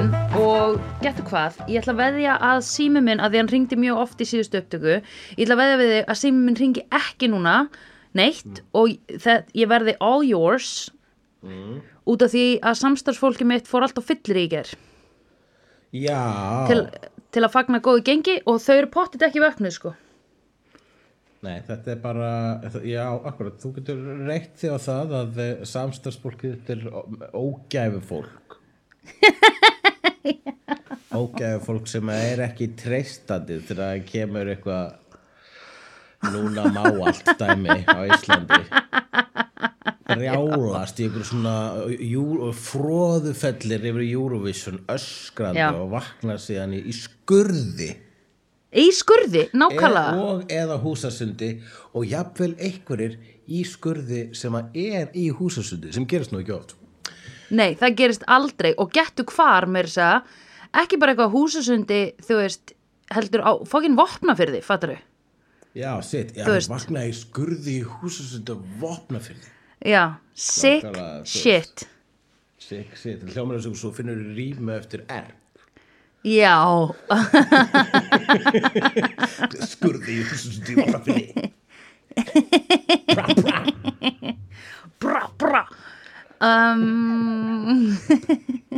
sunnudagsmorgun og getur hvað, ég ætla að veðja að sími minn, að því hann ringdi mjög oft í síðustu upptöku, ég ætla að veðja við þig að sími minn ringi ekki núna neitt. Og það, ég verði all yours. Út af því að samstarfsfólki mitt fór allt á fyllir í ger. Já, til, til að fagna góðu gengi og þau eru pottit ekki vöknuð sko. Nei, þetta er bara, já, akkurat, þú getur reitt þig á það að samstagsfólkið er ógæfu fólk. ógæfu fólk sem er ekki treystandi þegar það kemur eitthvað núna má allt dæmi á Íslandi. Rjálast í einhverju svona jú, fróðufellir yfir Eurovision öskrandi Já. og vakna síðan í, í skurði. í skurði, nákvæmlega e og eða húsasundi og jafnvel einhverjir í skurði sem er í húsasundi sem gerist nú ekki oft Nei, það gerist aldrei og getur hvar þess að ekki bara eitthvað húsasundi, þú veist, heldur á fokkin vopna fyrir því, fattar þau? já, sitt, já, Þú veist. vakna í skurði í húsasundi og vopna fyrir því Já, sick þú shit. sitt, hljómar þess að svo finnur þú rýmu eftir R Já, skurði í húsasundi og vopna fyrir því bra, bra. bra, bra. Um,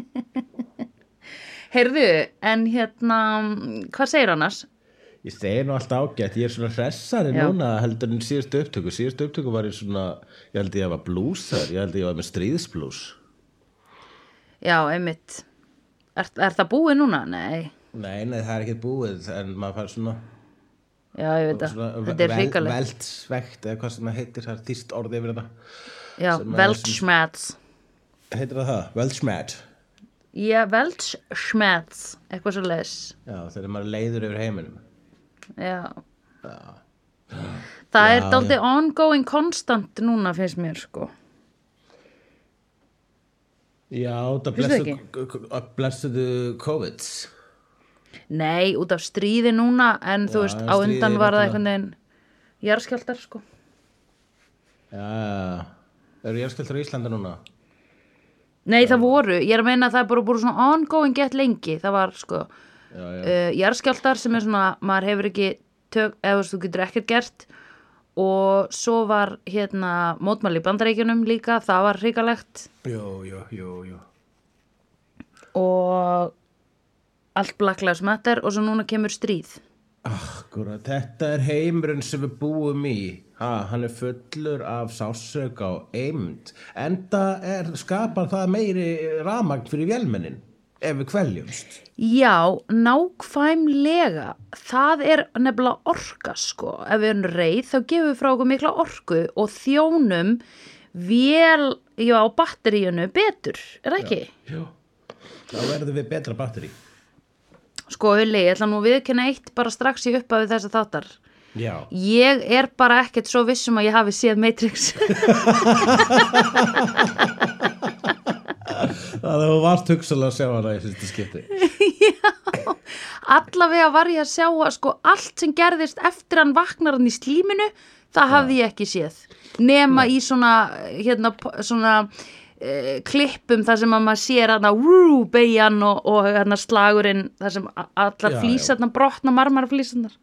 heyrðu, en hérna, hvað segir annars? Ég segi nú alltaf ágætt, ég er svona hressari Já. núna heldur en síðustu upptöku. Síðustu upptöku var ég svona, ég held ég að var blúsar, ég held ég var með stríðsblús. Já, einmitt. Er, er það búið núna? Nei, Nei, nei, það er ekkert búið, en maður fær svona, já, ég veit það. Þetta er hrikalegt. veltsvegt, eða hvað sem það heitir, það er þýst orðið yfir þetta. Já, er Weltschmerz. Heitir það það? Weltschmerz. Já, Weltschmerz, eitthvað svo leis. Já, þegar maður er leiður yfir heiminum. Já. Það er Já, daldið ongoing konstant núna finnst mér sko. Já, það blessuðu COVID. Nei, út af stríði núna en þú Já, veist, á undan var það einhvern veginn jarðskjaldar sko. Já, eru járskjöldur í Íslanda núna? Nei, það voru, ég er að meina að það er bara búið svona ongoing gett lengi, það var sko Já, já. uh, sem er svona, maður hefur ekki tök, eða þú getur ekkert gert. Og svo var hérna mótmæli í bandaríkjunum líka, það var hrikalegt. Jú, jú, jú, jú. og allt Black Lives Matter. Og svo núna kemur stríð Akkurat, þetta er heimurinn sem við búum í. Ha, hann er fullur af sásöka og eimd. Enda er, skapar það meiri ramagn fyrir vélmennin ef við kveljumst. Já, nákvæmlega það er nefnilega orka sko, ef við erum reið þá gefum við frá okkur mikla orku og þjónum vel, já, batteríunu betur, er það ekki? Já. Þá verðum við betra batteri. Sko, Hulli, ég ætla nú að viðkenna eitt bara strax í upphafi þess að þáttar. Já. Ég er bara ekkert svo vissum að ég hafi séð Matrix. Það þú varst hugsalega að sjá hana í fyrsta skipti. Allavega var ég að sjá að sko allt sem gerðist eftir hann vaknar hann í slíminu það hafði ég ekki séð. Nema í svona hérna svona uh, klippum þar sem að maður sér hann að wú, beigjan og, og hérna slagurinn þar sem allar Já, já. flísarnar brotna marmarflísarnar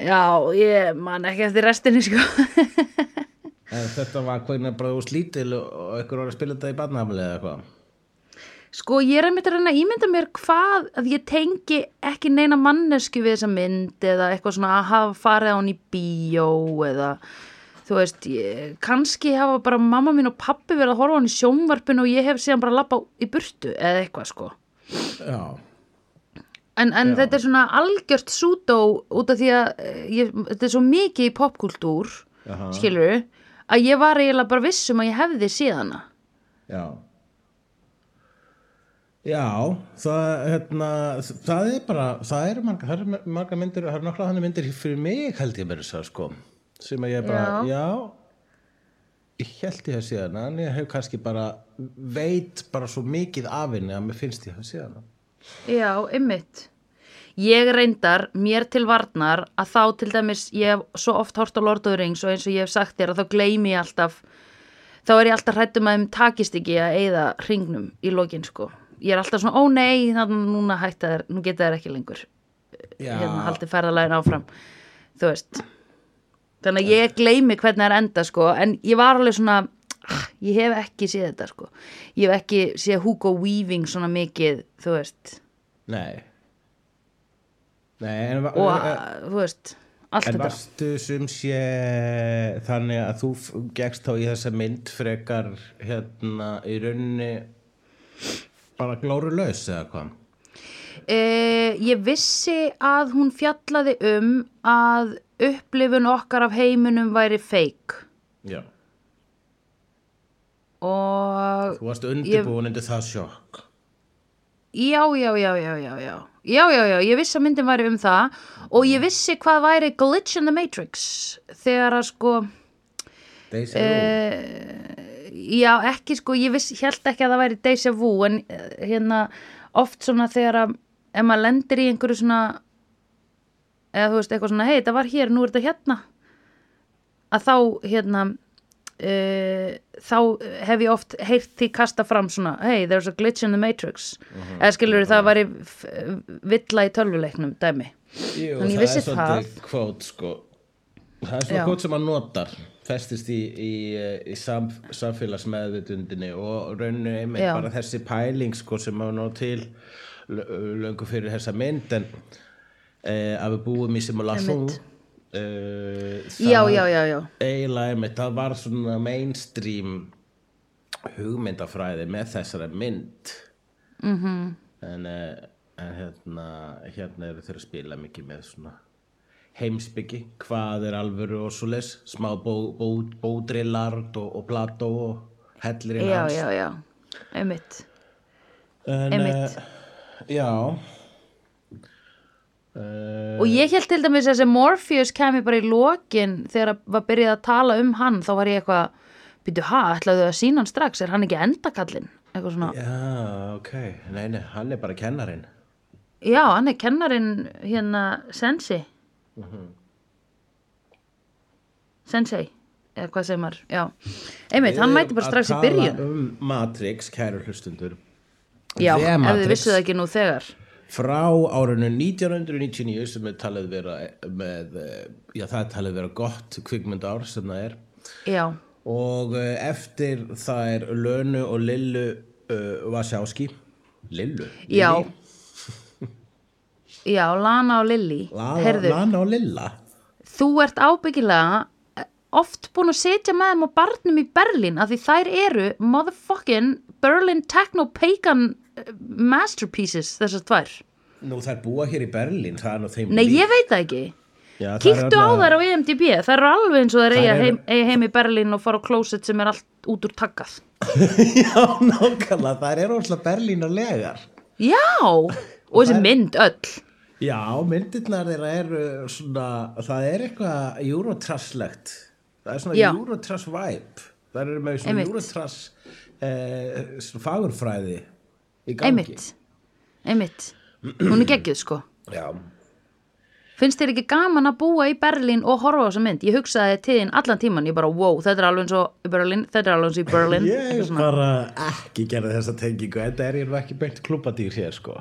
Já, ég man ekki eftir restinni sko þetta var hvernig bara úr slítil og einhver var að spila þetta í barnafli eða eitthvað. Sko ég er að reyna að ímynda mér hvað að ég tengi ekki neina mannesku við þessa mynd eða eitthvað svona að hafa farið á hann í bíó eða þú veist, ég, kannski hafa bara mamma mín og pappi verið að horfa hann í sjónvarpinu og ég hef síðan bara lappa í burtu eða eitthvað sko. Já. En, en þetta er svona algjört sútó út af því að eh, ég, þetta er svo mikið í popkultúr, skilur að ég var eiginlega bara viss um að ég hefði síðana. Já. Já, það, hérna, það er bara, það eru marga, það eru marga myndir, það eru nokkla þannig myndir fyrir mig held ég verið svo, sko, sem að ég bara, já, ég held ég hef síðan, en ég hef kannski bara, veit bara svo mikið af henni að mér finnst ég hef síðan. Já, ymmit. Ég reyndar mér til varnar að þá til dæmis ég hef svo oft hort á Lord of the Rings og eins og ég hef sagt þér að þá gleymi ég alltaf þá er ég alltaf hrættum að þeim takist ekki að eyða hringnum í lokin sko ég er alltaf svona, ó nei, þannig núna hætta þær nú geta þær ekki lengur Já. hérna haldið ferðalægin áfram þú veist þannig að ég gleymi hvernig það er enda sko. En ég var alveg svona ah, ég hef ekki séð þetta sko. Ég hef ekki séð Hugo Weaving svona mikið þú veist. Nei. Nei, en, og en, uh, þú veist allt en þetta. varstu sem sé þannig að þú gekkst þá í þessa mynd frekar hérna í rauninni bara glóru laus eða hvað Eh, ég vissi að hún fjallaði um að upplifun okkar af heiminum væri feik Já. Og Þú varst undirbúin undir það sjokk. Já, já, já, já, já, já. Já, já, já, ég vissi að myndin væri um það. Og ég mm. vissi hvað væri glitch in the matrix þegar að sko Deja vu. Eh, já, ekki sko, ég vissi, held ekki að það væri deja vu en eh, hérna oft svona þegar að ef maður lendir í einhverju svona eða þú veist, eitthvað svona, hei, þetta var hér, nú er þetta hérna. Að þá, hérna uh, þá hef ég oft heyrt því kasta fram svona, hey, there's a glitch in the matrix. Eða skilur það væri f- villa í tölvuleiknum dæmi. Jú, Þannig ég það vissi er svolítið kvót sko. Það er svona kvót sem hann notar festist í, í, í sam, samfélagsmeðvitundinni og rauninu einmitt bara þessi pæling sko sem hann ná til löngu fyrir þessa mynd en e, að við búum í simulation e, já, já, já, já, eiginlega einmitt, það var svona mainstream hugmyndafræði með þessari mynd Mhm. -hmm. en, eh, en hérna hérna eru þeir að spila mikið með svona heimsbyggi hvað er alvöru og svoleiðs smá bó, bó, bódrillard og, og plató og hellir í já, hans já, já einmitt, en, einmitt. Já. Uh, og ég held til dæmis að þessi Morpheus kemi bara í lokin þegar að var byrjað að tala um hann þá var ég eitthvað, býtu, ha, ætlaðu að sína hann strax? Er hann ekki endakallinn? Eitthvað svona, já, ok, nei, nei, hann er bara kennarin já, hann er kennarinn hérna, Sensi Sensei eða hvað segir maður, já. Einmitt, hann mæti bara strax í byrjun. um Matrix, kæru hlustundur já, The ef þið Matrix. vissu það ekki nú þegar. Frá árinu 1999 sem er talið vera með, eh, já það er talið vera gott kvikmyndár sem það er. Já, og eh, eftir það er Lönu og Lillu uh, Vasjáski Lillu? já. Já, Lana og Lilly Lala, herðu, Lana og Lilla? Þú ert ábyggilega eh, oft búin að setja með þeim á barnum í Berlín af því þær eru motherfucking Berlin Techno Pagan eh, masterpieces þessar tvær Nú er búa hér í er þeim Nei, líkt. ég veit það ekki Já, Kíktu á þær á E IMDb, þær eru alveg eins og þær Þær eiga eru- heim, heim í Berlín og fara á klósett sem er allt út úr takkað. Já, nákvæmlega, það er óslega Berlínarlegar Já, og þessi mynd öll. Já, myndirnar þeirra eru svona, það er eitthvað Eurotrass-legt. Það er svona. Eurotrass vibe. Það eru með svona. Eurotrass eh, svona fagurfræði í gangi. Einmitt, einmitt. Hún er geggjuð sko. Já, Finnst þér ekki gaman að búa í Berlín og horfa á þessa mynd? Ég hugsaði þín allan tíman, ég bara, wow, þetta er alveg eins og í Berlín, þetta er alveg eins og í Berlín. ég bara ekki gerði þessa tengingu, þetta er ég nú ekki beint klúpadýr hér, sko.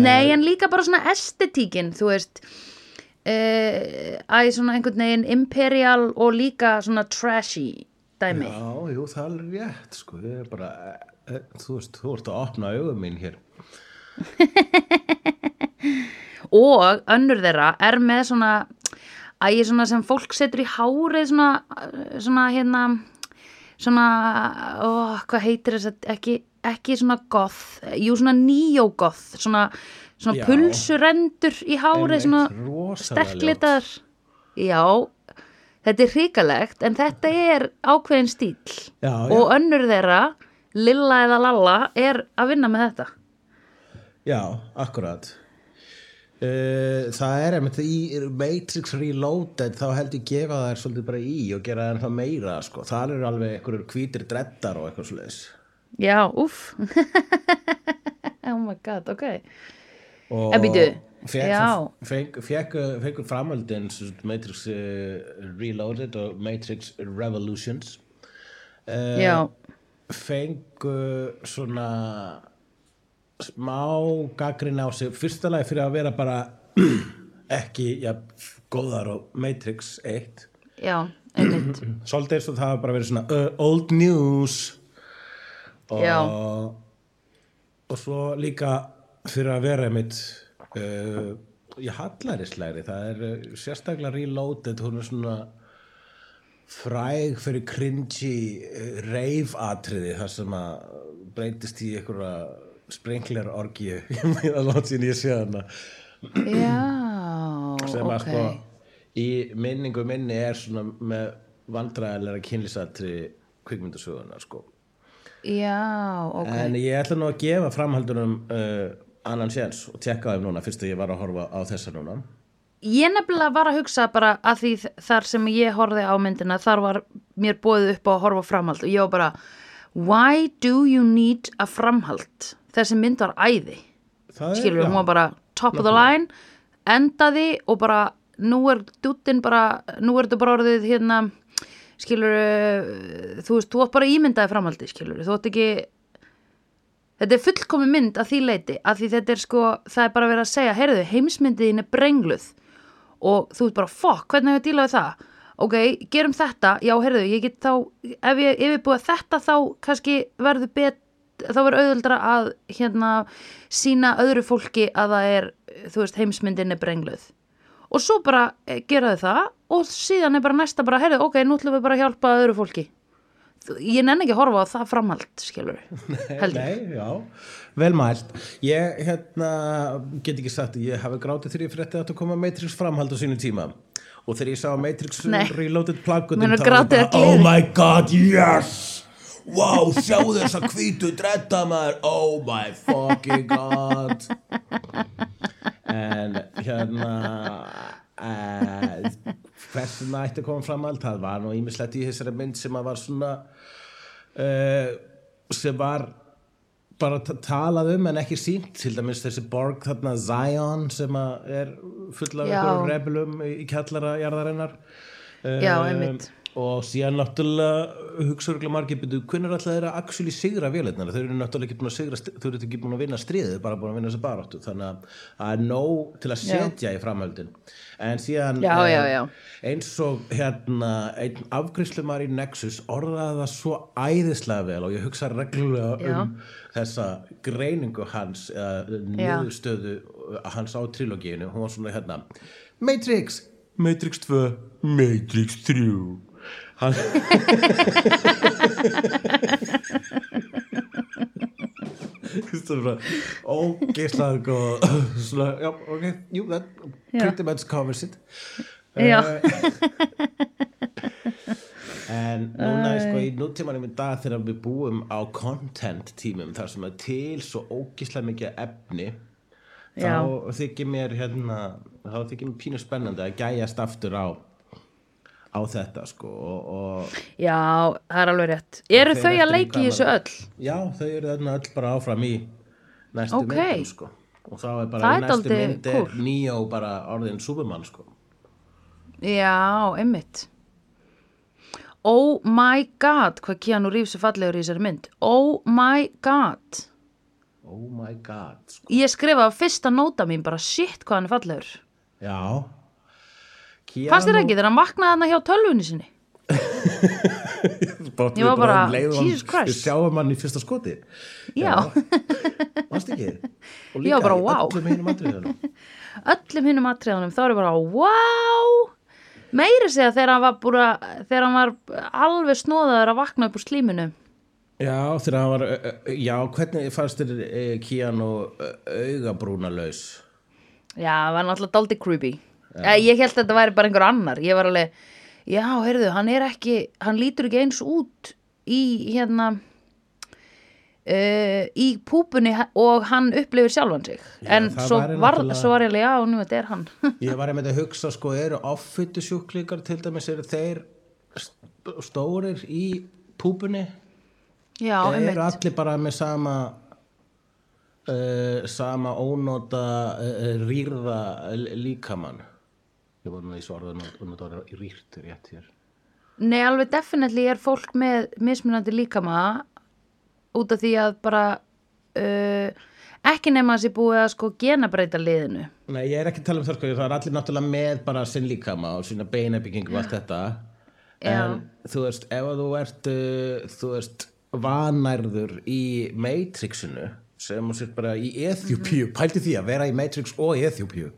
Nei, en líka bara svona estetíkin, þú veist, uh, æ, svona einhvern veginn imperial og líka svona trashy dæmi. Já, jú, það er alveg rétt, sko. Ég er bara, eh, eh, þú veist, þú ert að opna augum mín hér. og önnur þeirra er með svona ægir svona sem fólk setur í hárið svona, svona hérna svona, ó, hvað heitir þess að ekki, ekki svona goth, jú svona neo-goth, svona, svona Já. pulsurendur í hárið, svona sterklitaðar. já, þetta er hrikalegt en þetta er ákveðin stíl Já, og önnur þeirra Lilla eða Lalla er að vinna með þetta. Já, akkurat. Uh, Það er einmitt í Matrix Reloaded þá held ég gefa þær svolítið bara í og gera það ennþá meira sko. það eru alveg einhverjur hvítir dreddar og eitthvað svoleiðis. Já, úff. Oh my god, ok og, En býtu, Já. fekk, fekk, fekk framöldin Matrix uh, Reloaded og Matrix Revolutions. Uh, Já, fengu svona smá gaggrin á sig. Fyrsta lagi fyrir að vera bara ekki ja, góðar og Matrix 1 já, einmitt. Svolítið eins og það bara verið svona uh, old news. Og, Já. og svo líka fyrir að vera einmitt uh, í hallarislegri það er uh, sérstaklega reloaded hún er svona fræg fyrir cringy uh, rave-atriði þar sem að breytist í einhverja sprinkler orgíu að láta sín ég sé hana. Já, sem að ok. sko í minningu minni er svona með vandræðilega kynlýsatri kvikmyndasögunar sko. Já, ok. En ég ætla nú að gefa framhaldunum uh, annan séns og tekka þeim núna fyrst að ég var að horfa á þessa núna. Ég nefnilega var að hugsa bara að því þar sem ég horfði á myndina þar var mér bóðið upp á að horfa framhald og ég var bara Why do you need a framhald? Þessi mynd var æði. Það er- skilur, hún var bara top of the line endaði og bara nú er dúttin bara nú er þetta bara orðið hérna skilur, þú veist, þú átt bara ímyndaði framhaldi, skilur, þú átt ekki þetta er fullkomi mynd að því leiti, að því þetta er sko það er bara verið að segja, heyrðu, heimsmyndiðin er brengluð. Og þú veist bara fokk, hvernig hefur dílað við það? Ok, gerum þetta, já, heyrðu, ég get þá ef ég yfirbúið þetta þá kannski verður bet þá verður auðvöldra að hérna sína öðru fólki að það er þú veist, heimsmyndin er brengluð. Og svo bara eh, gera þau það og síðan er bara næsta bara, heyrðu, ok, nú ætlum við bara að hjálpa öðru fólki ég nenni ekki að horfa á það framhald, skilur held ég. Nei, já, vel mælt. Ég hérna, get ekki sagt Ég hafi grátið þegar ég frétti að þetta koma Matrix framhald á sínu tíma. Og þegar ég sá Matrix Nei. Reloaded plaggutum þá var gleði? Oh my god, yes! Wow, sjáðu þessa hvítu dredda maður. Oh my fucking god. En hérna Hversuna ætti að koma framhald Það var nú ímislegt í þessari mynd sem að var svona uh, sem var bara ta- talað um en ekki sínt til dæmis þessi borg þarna Zion sem að er full af rebelum í kjallara jarðarinnar. Já, Um, einmitt. Og síðan náttúrulega hugsaðurlega margir byrju, hvernig er alltaf þeirra actually sigra vélarnar? Þau eru náttúrulega ekki búin að sigra þau eru ekki búin að vinna stríðið, bara búin að vinna þessi baráttu. Þannig að það er nóg til að setja í framhaldin en síðan Já, eh, já, já. eins og hérna einn afgriðslumar í Nexus orðaði það svo æðislega vel og ég hugsa reglulega Já. um þessa greiningu hans eða niðurstöðu hans á trilogíinu hún var svona hérna Matrix, Matrix 2 Matrix 3 hann ógeislaður og svona, já, ok, jú, that pretty much covers it Já. En núna er sko í nútímanum í dag þegar við búum á content tímum þar sem er til svo ógislega mikið efni Já. þá þykir mér hérna þá þykir mér pínu spennandi að gæjast aftur á á þetta sko og, og Já, það er alveg rétt Eru þau að leiki í þessu öll? já þau eru þarna öll bara áfram í næstu Ok. myndum sko og þá er bara er næstu mynd er kúl. Neo bara orðin Superman sko Já, einmitt Oh my god hvað Keanu Reeves er fallegur í þessari mynd Oh my god oh my god sko. Ég skrifaði fyrsta nóta mín bara shit hvað hann er fallegur já Fannst þér ekki þegar hann vaknaði hann hjá tölvunni sinni? Ég var bara, um Jesus Christ. Við sjáum hann í fyrsta skoti Já, Varst ekki? Og var bara, wow. öllum hinum atriðunum öllum hinnum atriðanum þá er ég bara wow meiri segja þegar hann var búin að þegar hann var alveg snóðaður að vakna upp úr slíminu Já, þegar hann var Já, hvernig fannst þér e, Keanu augabrúnalaus? Já, það var náttúrulega daldi creepy ja. Ég held að þetta væri bara einhver annar. Ég var alveg, já, heyrðu, hann er ekki hann lítur ekki eins út í hérna uh, í púpunni og hann upplifir sjálfan sig. Já, en svo var, náttúrulega- svo var ég alveg, já, nú þetta er hann. Ég var einmitt að hugsa, sko, eru offittu sjúklíkar til dæmis, eru þeir st- stórir í púpunni? Já, eru allir bara með sama uh, sama ónóta uh, rýrða líkamann ég voru nú í svarða og nota orðið rýrt rétt hér. Nei, alveg definitely er fólk með mismunandi líkama út af því að bara uh, ekki nema að sé búið að sko genabreita liðinu. Nei, ég er ekki að tala um það sko, það er allir náttúrulega með bara sinn líkama og sína beinabyggingu og allt þetta. En þú veist, ef að þú ert uh, þú veist, vanærður í Matrixinu sem þú sér bara í Eþjúpíu pælti því að vera í Matrix og Eþjúpíu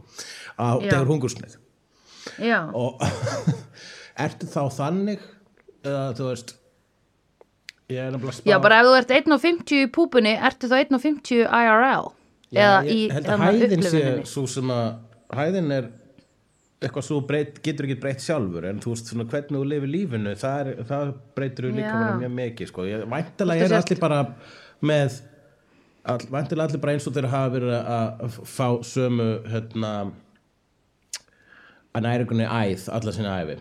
á Já. degur hungursnið Já, og ertu þá þannig eða þú veist ég er nefnilega að spá Já bara ef þú ert 1.50 í púpunni, ertu þá 1.50 IRL? Já, Eða ég í held að hæðin sé upplifuninni? svo sem að hæðin er eitthvað svo breyt, getur ekki breytt sjálfur en þú veist svona hvernig þú lifir lífinu það, er, það breytir þú líka Já. bara mjög mikið sko. ég, væntalega Þú er sért- allir bara með all, væntalega allir bara eins og þeir hafa verið að fá sömu hérna að næringunni æð alla sinna æfi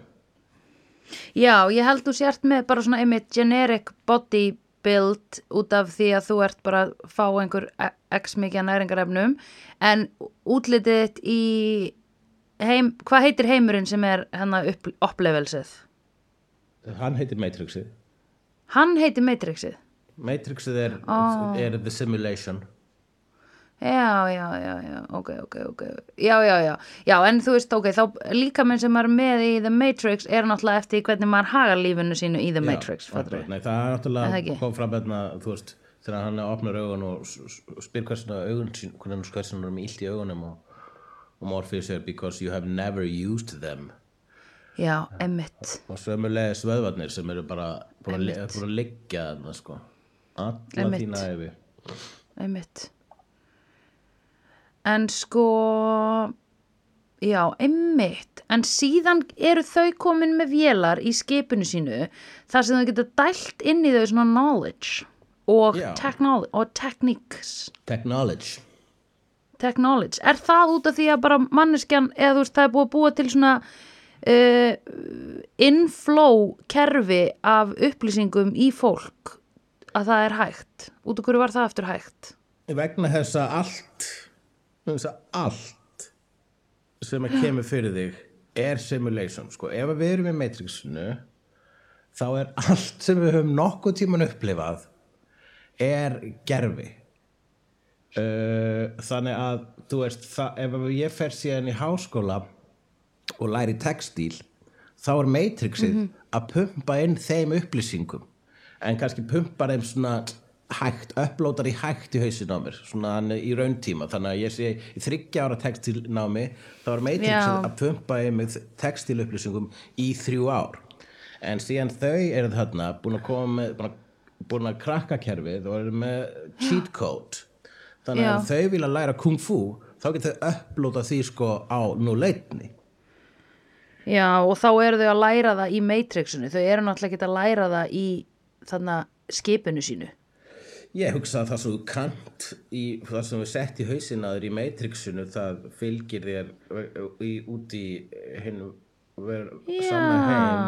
Já, ég held þú sért með bara svona einmitt generic body build út af því að þú ert bara að fá einhver x mikið næringarefnum en útlitið í heim, hvað heitir heimurinn sem er hennar upp, upplevelsið? hann heitir Matrixið Hann heitir Matrixið. Matrixið er, Ó. er the simulation Já, já, já, já, ok, ok, ok, já, já, já, já, en þú veist, ok, þá líka minn sem er með í The Matrix er náttúrulega eftir hvernig maður hagar lífinu sínu í The Matrix, Já, fattur akkurat. Nei, það er náttúrulega kom fram hérna, þú veist, þegar hann opnar augun og spyr hversuna augun sín, hvernig hversuna hann er með illt í augunum og, og Morpheus er because you have never used them. Já, emmitt, og sömulegis vöðvarnir sem eru bara búin að, liggja þarna sko. Alla þína æfi emmitt. En sko, já, emmitt, en síðan eru þau komin með vélar í skipinu sínu þar sem þau geta dælt inn í þau svona knowledge og, og techniques. technology technology, er það út af því að bara manneskjan, eða þú veist, það er búið að búa til svona uh, inflow kerfi af upplýsingum í fólk að það er hægt? Út af hverju var það aftur hægt? Vegna þess að allt þess að allt sem að kemur fyrir þig er simulation, sko, ef við erum í Matrixinu þá er allt sem við höfum nokkuð tíman upplifað er gerfi uh, þannig að þú veist, ef ég fer síðan í háskóla og læri textíl þá er Matrixið að pumpa inn þeim upplýsingum. En kannski pumpar þeim svona hægt, upplótar í hægt í hausin á mér svona hann í rauntíma. Þannig að ég sé í þryggja ára textilnámi þá er Matrixið Já. að pumpa inn með textilupplýsingum í þrjú ár. En síðan þau eru þarna búin að koma með búin að, búin að krakka kerfið og eru með cheat code. Þannig að Já. ef þau vilja læra kung fu þá getur þau upplóta því sko á nú leitni já, og þá eru þau að læra það í Matrixinu, þau eru náttúrulega ekki að læra það í þannig skipinu sínu Ég hugsa að það sem þú kant í það sem við sett í hausinn að þér í Matrixinu það fylgir þér í, út í ver, sanna heim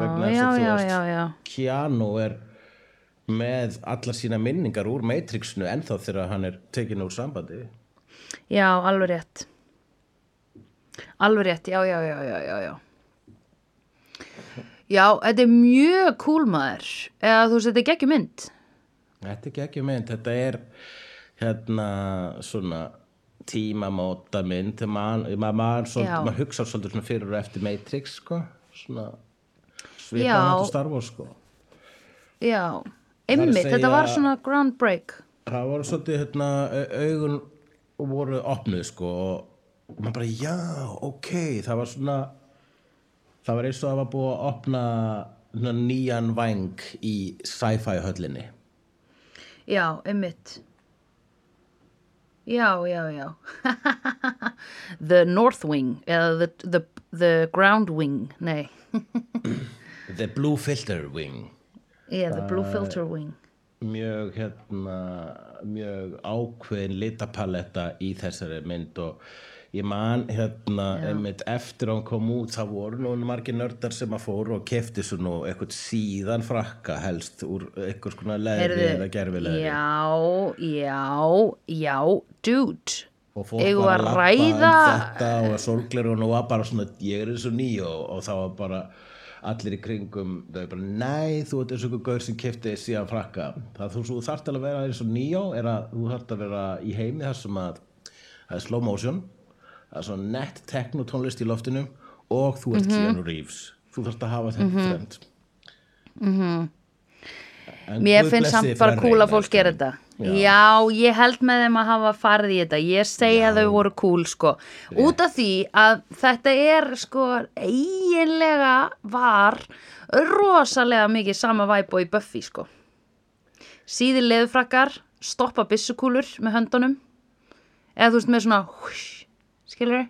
vegna þess já, já, já, já. Keanu er með alla sína minningar úr Matrixinu ennþá þegar hann er tekin úr sambandi. Já, alveg rétt. Alveg rétt, já, já, já, já, já, já. Já, þetta er mjög cool maður. Eða þú veist, þetta er geggjum mynd Þetta er ekki mynd, þetta er hérna svona tímamóta mynd. Man, man, man, maður hugsa svolítið svona fyrir og eftir Matrix sko. Svona Já. svipað hættu Star Wars sko. Já, að þetta var svona groundbreak. Það voru svolítið hérna au- augun voru opnuð sko og maður bara já, ok. Það var svona það var eins og það var búið að opna nýjan væng í sci-fi höllinni Já, einmitt. Já, já, já. The North Wing eða the, the, the Ground Wing Nei, The Blue Filter Wing. Yeah, the Blue Filter Wing. mjög hérna mjög ákveðin litapaletta í þessari mynd og ég man hérna einmitt eftir að hann kom út þá voru nú margir nördar sem að fóru og kefti svo nú eitthvað síðan frakka helst úr eitthvað skona leðri eða gerfilegri Já, já, já, dude. Og fólk Eigum var við að lappa ræða- um þetta og sólgleru og nú var bara svona ég er eins og nýjó og þá var bara allir í kringum þau bara nei þú ert eins og einhver gaur sem kefti síðan frakka. Það þú, þarft alveg að vera eins og nýjó er að þú þarft að vera í heimi þar sem að það er slow motion það er svona nett teknotónlist í loftinu og þú ert Keanu Reeves. Þú þarft að hafa þetta trend en Mér Guð finnst blessi samt þig bara cool að fólk gera þetta. Já. ég held með þeim að hafa farið í þetta. Ég segi að þau voru cool sko. Út af því að þetta er sko eiginlega var rosalega mikið sama væp og í Buffy sko. Síði leðufrakkar stoppa byssukúlur með höndunum. Eða þú veist með svona skilur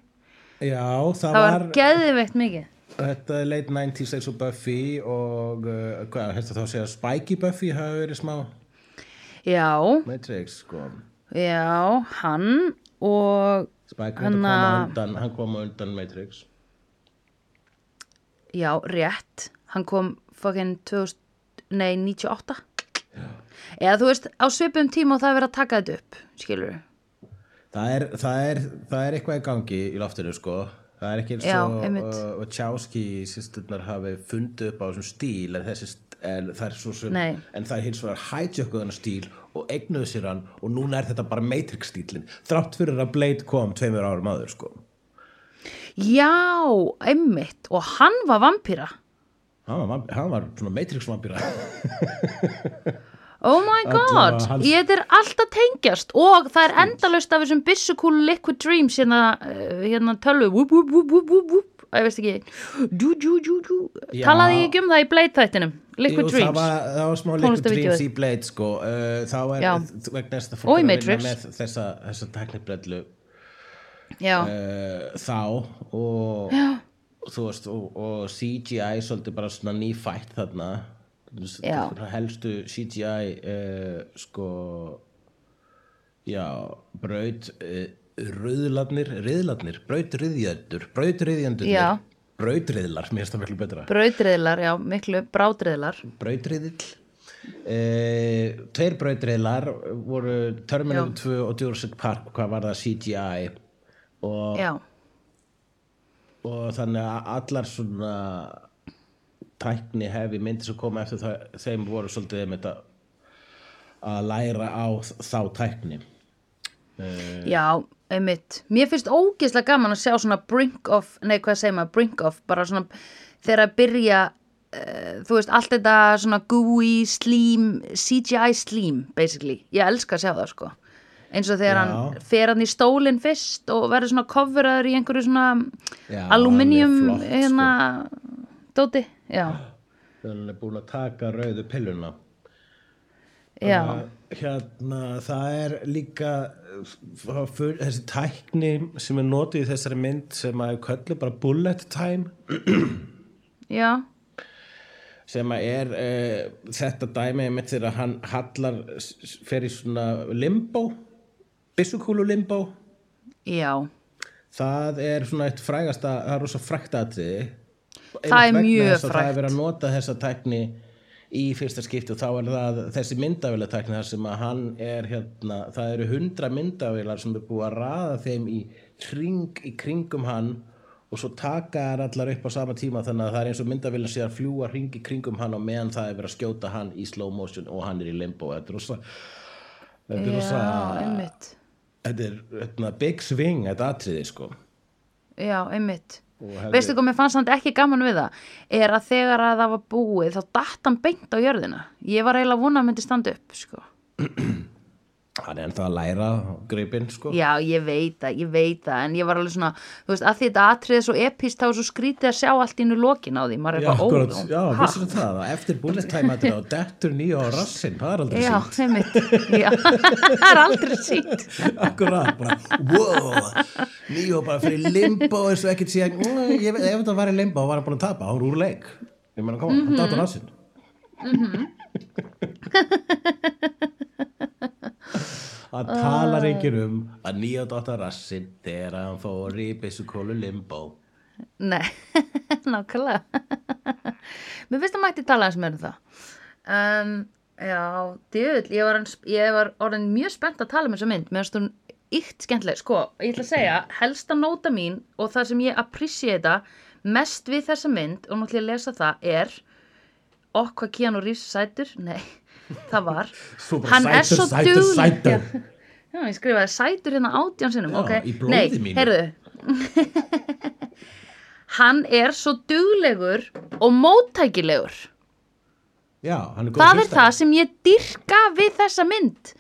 já það, það var geðveikt mikið. Þetta er late 90s eins og Buffy og uh, hvað, hérna þá að segja Spikey Buffy hafa verið smá Já, Matrix sko. Já, hann og Spike Hann undan, hann kom undan Matrix. Já, rétt. Hann kom fucking 2000, nei, 98. Eða þú veist, á svipum tíma og það er verið að taka þetta upp, skilur það er, það, er, það er eitthvað í gangi í loftinu sko það er ekki eins og uh, Wachowski sýsturnar hafi fundið upp á þessum stíl en, þessi, en það er svo sem Nei. en það er hins vegar hætjökuð þennan stíl og eignuðu sér hann og núna er þetta bara Matrix stílin þrátt fyrir að Blade kom tveimur árum áður sko Já, einmitt. Og hann var vampíra. hann var, hann var svona Matrix vampíra Oh my god, hans- ég er alltaf tengjast og það er endalaust af þessum byssukúlu liquid dreams hérna, uh, hérna tölvu. Whoop, whoop. Æ, ég veist ekki dú, dú, dú, talaði ég ekki um það í Blade þættinum liquid Jú, dreams. það var, það var smá Liquid. Dreams í Blade sko. Uh, þá er Já. vegna þess að Og fólk að vinna með þessa, þessa teknibrellu uh, þá og, og þú veist og, og CGI svolítið bara svona nýfætt þarna helstu CGI uh, sko já, braut uh, rauðlarnir, riðlarnir brautriðjöndur, brautriðjöndur Já. brautriðlar, mér finnst það miklu betra. Braudriðlar, já, miklu brádriðlar brautriðill Uh, tveir brautriðlar voru Terminator Já. 2 og Jurassic Park hvað var það CGI og, og þannig að allar svona tækni hefi myndir sem koma eftir það, þeim voru svolítið einmitt að að læra á þá tækni. Já, einmitt. Mér finnst ógeðslega gaman að sjá svona brink of, nei hvað segir maður, brink of bara svona þegar að byrja uh, þú veist, allt þetta svona gooey, slím, CGI slím basically, ég elska að sjá það sko. Eins og þegar Já. hann fer hann í stólinn fyrst og verður svona coverraður í einhverju svona Já, aluminium flott, sko. hérna dóti, já, að hann er búin að taka rauðu pilluna. Já. Uh, hérna, það er líka uh, fyr, þessi tækni sem er notið í þessari mynd sem að köllu bara bullet time. Já, sem að er uh, þetta dæmi mitt þegar hann hallar fer í svona limbo byssukúlu limbo. Já. Það er svona eitt frægasta það er rosa frægt atriði Það er mjög að það frægt. er verið að nota þessa tækni í fyrsta skipti og þá er það þessi myndavélatækni þar sem að hann er hérna, það eru hundra myndavélar sem er búið að raða þeim í kring í kringum hann og svo taka þær allar upp á sama tíma þannig að það er eins og myndavélin sé að fljúa hring í kringum hann og meðan það er verið að skjóta hann í slow motion og hann er í limbo þetta er rosa þetta er þetta er hérna, big swing þetta atriði sko Já, einmitt. Hefði- Veistu hvað mér fannst hann ekki gaman við það? Er að þegar að það var búið þá datt hann beint á jörðina. Ég var eiginlega vona að myndi standa upp, sko. Hann er ennþá að læra gripinn sko Já, ég veit það, ég veit það, en ég var alveg svona, þú veist, að því þetta atriði svo epist þá er svo skrítið að sjá allt innu lokin á því. Maður er eitthvað akkurat, ó, já, ha? vissir það að eftir þetta og dettur nýja á rassinn, það er aldrei Já, sínt já, það er aldrei sínt. Akkurat, bara, wow Nýja bara fyrir limbo eins og ekkert síðan, "Mm, ég veit, ef þetta var í limbo var hann búin að tapa, hann var úr leik ég meina, koma, hann dátur rassinn hann talar enginn um að nýja dóttar rassin þegar hann fór í byssukólu limbo. Nei, nákvæmlega. Mér finnst að mætti tala eins með um það. Um, Já, djöðl ég var, ég var orðin mjög spennt að tala um þessa mynd. Mér finnst hún ykt skemmtileg. Sko, ég ætla að segja, helsta nóta mín og það sem ég appreciata mest við þessa mynd og náttúrulega lesa það er okk hvað Keanu Reeves sætur? Nei, það var. Bara Hann er sætur, svo sætur, dugleg- sætur. Já. Ég skrifaði sætur hérna átján sinnum Já, ok, í blóði nei, heyrðu. Hann er svo duglegur og móttækilegur. Já, hann er góð Það er það sem ég dyrka við þessa mynd.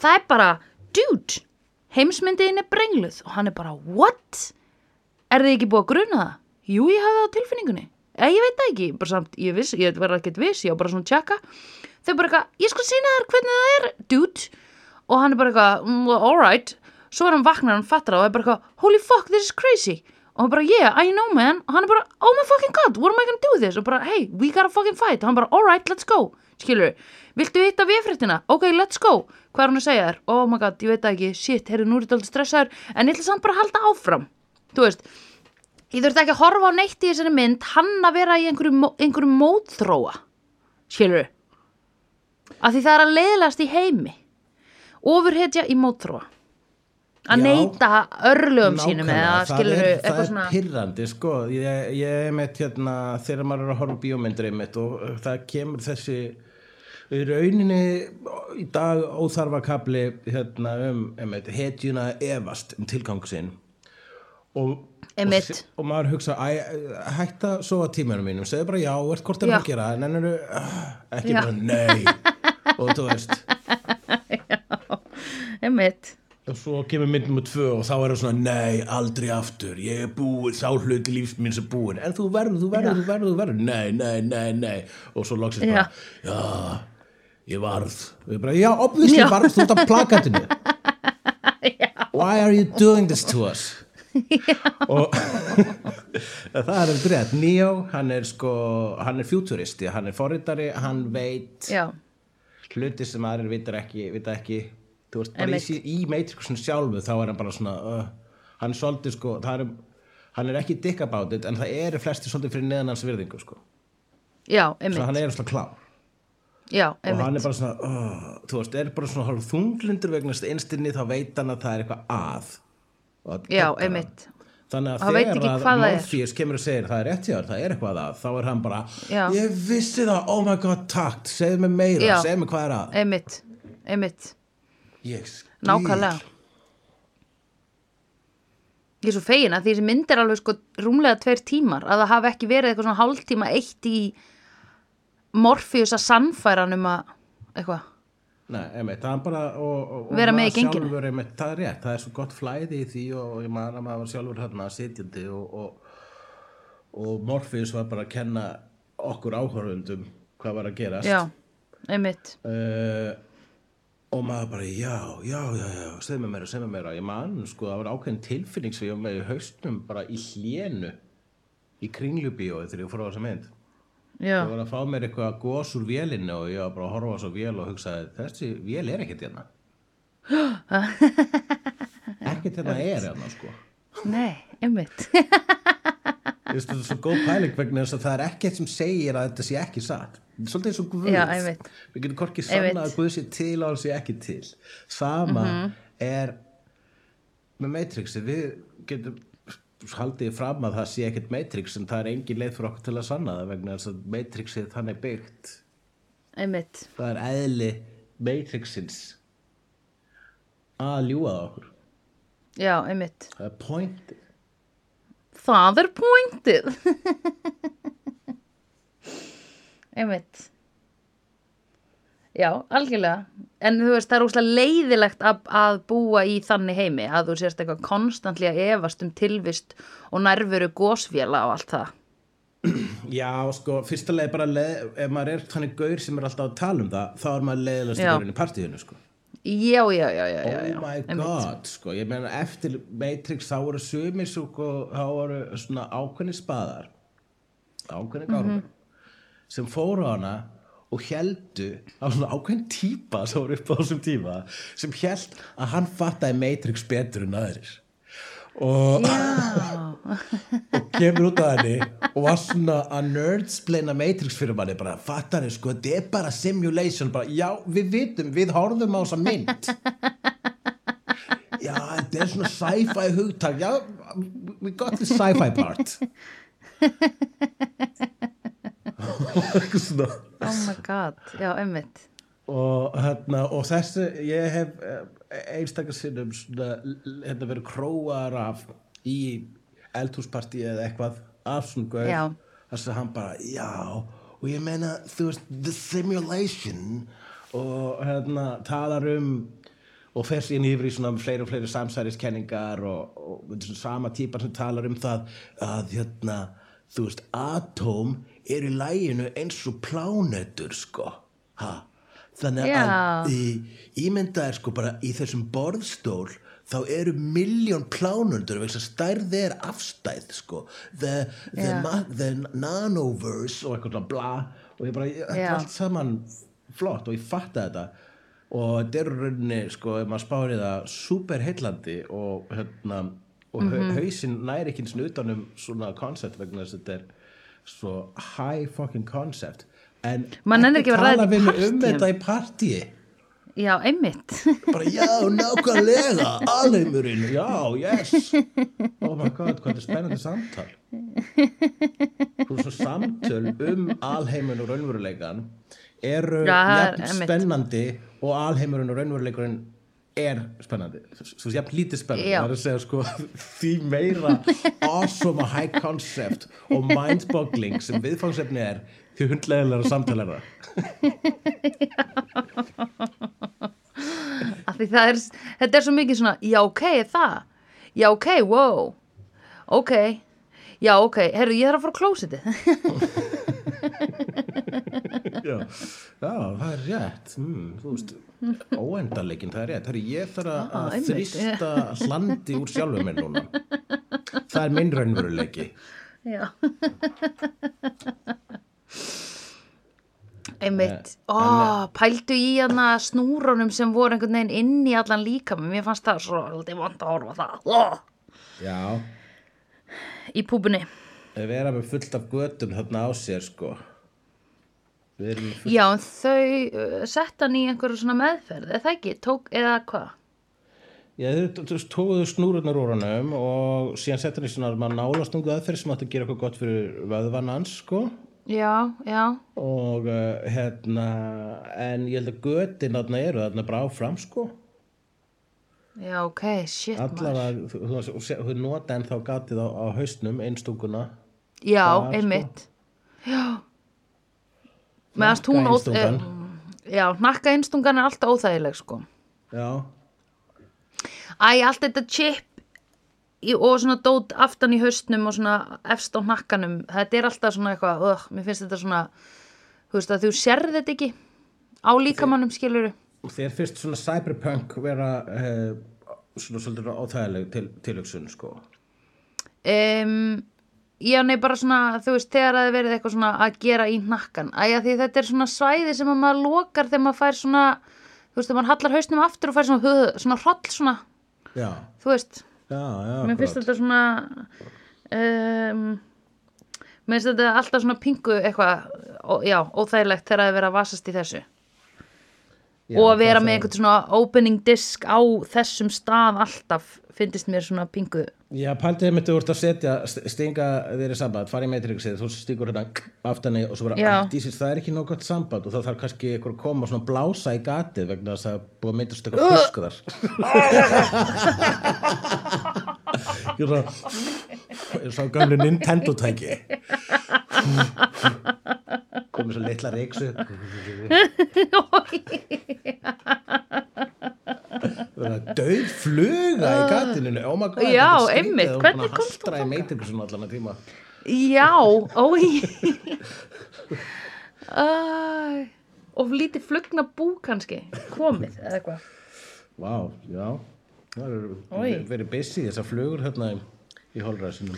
Það er bara, dude heimsmyndiðin er brengluð og hann er bara, what? Er þið ekki búið að gruna það? Jú, ég hafði það á tilfinningunni. Eða ég veit það ekki, bara samt, ég, viss, ég var ekkert viss, ég var bara svona tjekka Þau bara eitthvað, ég skal sína þér hvernig það er, dude. Og hann er bara eitthvað, mm, alright Svo er hann vaknar, hann fattar það og er bara eitthvað Holy fuck, this is crazy. Og hann bara, yeah, I know man. Og hann er bara, oh my fucking god, what am I gonna do with this? Og bara, hey, we gotta fucking fight. Og hann bara, alright, let's go. Skilur, viltu hitta viðfréttina? Ok, let's go. Hvað er hann að segja þér? Oh my god, ég veit ekki, shit, heyrðu, nú er þetta aldrei stressaður. En ég ætla samt bara að halda áfram. Þú veist, ég þurfti ekki að horfa á neitt í þessari mynd Hann að vera í einhverju, einhverju mótþróa. Skilur Af því það er að leiðlast í heimi. Ofurhetja í mótþróa Að Já. neyta örlögum sínum eða það skilur er, það eitthvað er svona pirrandi sko. Ég, ég er með hérna þegar maður er að horfa bíómyndir og uh, það kemur þessi í rauninni í dag óþarfa kapli hérna um hetjuna efast um tilgang sinn. Og, og, og maður hugsa hætta svo að tímanum mínum segðu bara já, ert hvort er Já. að gera? En ennur ekki Já. bara nei og þú veist. Einmitt. Og svo kemur mynd nummer tvö og þá er það svona nei, aldrei aftur, ég er búinn sá hluti lífs mín sem búinn. En þú verður, þú verður, þú verður, þú verður. Nei, nei, nei, nei. Og svo loksist bara, já. Ég varð, og ég bara, já, obviously Já. varð þú ert á plakatinu. Why are you doing this to us? Og það er um rétt. Neo, hann er sko hann er futuristi, hann er forritari hann veit Já, hluti sem aðrir vitar ekki, vita ekki. Þú veist, bara í, í Matrixun sjálfu þá er hann bara svona uh, hann er svolítið sko, er hann er ekki dick about it, en það eru flesti svolítið fyrir neðan hans virðingu sko, já, svo einmitt. hann er svona klár. Já, og hann er bara svona, uh, þú veist, er bara svona þunglindur vegna einstinni þá veit hann að það er eitthvað að. Já, einmitt Þannig að þegar að. Morpheus kemur og segir það er rétt hjá þér, það er eitthvað að, þá er hann bara, Já. ég vissi það, oh my god, takt, segðu mig meira, Já. segðu mig hvað er að. Einmitt, einmitt Ég skil. Nákvæmlega Ég er svo fegin að því þessi mynd er alveg sko rúmlega tveir tímar að það hafi ekki verið eitthvað svona hálftíma eitt í Morpheus að sannfæra hann um að eitthvað Nei, einmitt, það er bara og, og, og Vera með í einmitt, það er rétt, það er svo gott flæði í því og, ég man að maður var sjálfur hérna sitjandi og, og, og Morpheus var bara að kenna okkur áhörfundum hvað var að gerast. Já, einmitt. Uh, og maður bara, já, já, já, já segð mér meira, segð mér meira, ég man sko, það var ákveðin tilfinning sem ég var með í haustnum bara í hlénu í kringlubíói þegar ég fór á þessa mynd Já, Ég var að fá mér eitthvað gos úr vélinu og ég var bara að horfa svo vél og hugsaði þessi vél er ekkert hérna. Ekkert hérna er hérna sko. Nei, einmitt. Ég veist, þetta er svo góð pæling vegna þess að það er ekkert sem segir að þetta sé ekki satt. Svolítið eins og Guð. Já, einmitt. við getum hvorki sanna að Guð sé til og hann sé ekki til. Sama Mhm. er með Matrixi. Við getum haldið fram að það sé ekkert Matrix en það er engin leið fyrir okkur til að sanna það vegna þess að Matrixið þannig byggt. Einmitt, það er eðli Matrixins að ljúga það okkur. Já, einmitt. Það er pointið. Það er pointið. Einmitt. Já, algjörlega En þú veist, það er úslega leiðilegt að, að búa í þannig heimi að þú sérst eitthvað konstantli að efast um tilvist og nærveru gósvéla og allt það Já, sko, fyrsta leið bara leið, ef maður er þannig gaur sem er alltaf að tala um það, þá er maður leiðilegast Já. gaurinn í partíinu, sko. Já, já, já, já, já, já. oh my einmitt. god, sko, ég meina eftir Matrix þá voru sumir sko, þá voru svona ákveðni spaðar, ákveðni gárumar, Mhm. sem fóru á hana og heldu á svona ákveðin típa sem voru upp á þessum tíma sem held að hann fattaði Matrix betur en aðrir. Og, og kemur út af henni og var svona að nerdsplaina Matrix fyrir manni bara fattar henni sko, þetta er bara simulation bara, já, við vitum, við horfum á þessa mynd. Já, þetta er svona sci-fi hugtak já, we got the sci-fi part. Eitthvað svona oh my god, já, einmitt. Og, hérna, og þessi ég hef einstakar sinnum svona, hérna verið króar af í eldhúsparti eða eitthvað af svona gauð þess að hann bara, já og ég meina, þú veist, the simulation og hérna talar um og fer síðan yfir í svona fleiri og fleiri samsæriskenningar og, og, og sama típar sem talar um það að hérna, þú veist, atóm er í læginu eins og plánetur sko, ha þannig Já. að í, ímynda er sko bara í þessum borðstól þá eru miljón plánundur vegna stærð er afstæð sko the, the, ma- the nanoverse og eitthvað bla og ég bara, þetta er Já. allt saman flott og ég fatta þetta og þetta er í rauninni sko ef maður spáir í það super heillandi og hérna og mm Mhm. hausinn næri ekki utanum svona koncept vegna þess að þetta er svo high fucking concept. En ekki tala við mig um þetta í partíi já, einmitt. Bara já, nákvæmlega alheimurinn, já, yes. Oh my god, hvað er spennandi samtal. Þú svo samtöl um alheimurinn og raunveruleikan eru er einmitt. spennandi og alheimurinn og raunveruleikurinn er spennandi. Svo jafn lítið spennandi það er að segja sko því meira awesome og high concept og mind-boggling sem viðfangsefni er því hundlegilega samtalara af því það er, þetta er svo mikið svona já ok, er það? Já ok, wow. Ok, já ok, herru ég þarf að fara á klósiti já, já, það er rétt. Mm, þú veist, óendarleikin það er rétt, er ég þarf að- þrýsta hlandi úr sjálfum mér núna. Það er minn raunveruleiki. Já. Einmitt, Eh, ó, pældu í hana snúrunum sem voru einhvern veginn inn í allan líka mér fannst það svo aldrei vant að horfa það. Ó, já, í púbunni erum með fullt af götum þarna á sér sko við erum með fullt já, en þau uh, sett hann í einhverju svona meðferð, eða það ekki, tók, eða hvað? Já, þau tókuðu snúrurnar úr honum og síðan settur hann í svona maður nálastungu aðferð sem átti að gera eitthvað gott fyrir vöðvan hans, sko. Já, já, og uh, hérna en ég held að götin þarna eru þarna bara áfram, sko. Já, ok, shit maður. allavega, þú, þú, þú, nota en þá gatið á, á hausnum, einstunguna. Já, sko. einmitt. Já Meðast hún óþ... Eh, Já, hnakka einstungan er alltaf óþægileg sko. Já, Æ, allt þetta chip og svona dót aftan í haustnum og svona efst á hnakkanum þetta er alltaf svona eitthvað, ögh, mér finnst þetta svona þú veist að þú sérð þetta ekki á líkamannum skiluru og þér fyrst svona cyberpunk vera uh, svona svolítið óþægileg til, tilhugsun, sko? Um, Já, nei, bara svona, þú veist, þegar það er verið eitthvað svona að gera í hnakkan. Æja, því þetta er svona svæði sem að maður lokar þegar maður fær svona, þú veist, þegar maður hallar hausnum aftur og fær svona, höð, svona hroll svona, Já, þú veist, já, já mér finnst þetta svona, um, mér finnst þetta alltaf svona pingu eitthvað, já, óþægilegt þegar það er verið að vasast í þessu. Já, og að vera það- með einhvern svona opening disk á þessum stað alltaf, finnst mér svona pingu. Já, paldið mitt þú ert að setja, st- stinga í samband, fara í Matrixið, þú stingur hérna aftan og svo bara, að dísins, það er ekki gott samband. Og þá þarf kannski einhver að koma og svona blása í gatið vegna þess að búið að myndast eitthvað er svo, ég er svo gamlu Nintendo tæki. Komið svo litla reyksu. Dauð fluga í gatinu, oh my god. Já, einmitt. Hvernig komst þú haltra í Matrixinu allan að tíma. Já, ói Æ, Og lítið flugna bú kannski Komið, eða eitthvað Vá, já. Það eru verið busy þessar flugur hérna í, í holræðsinum.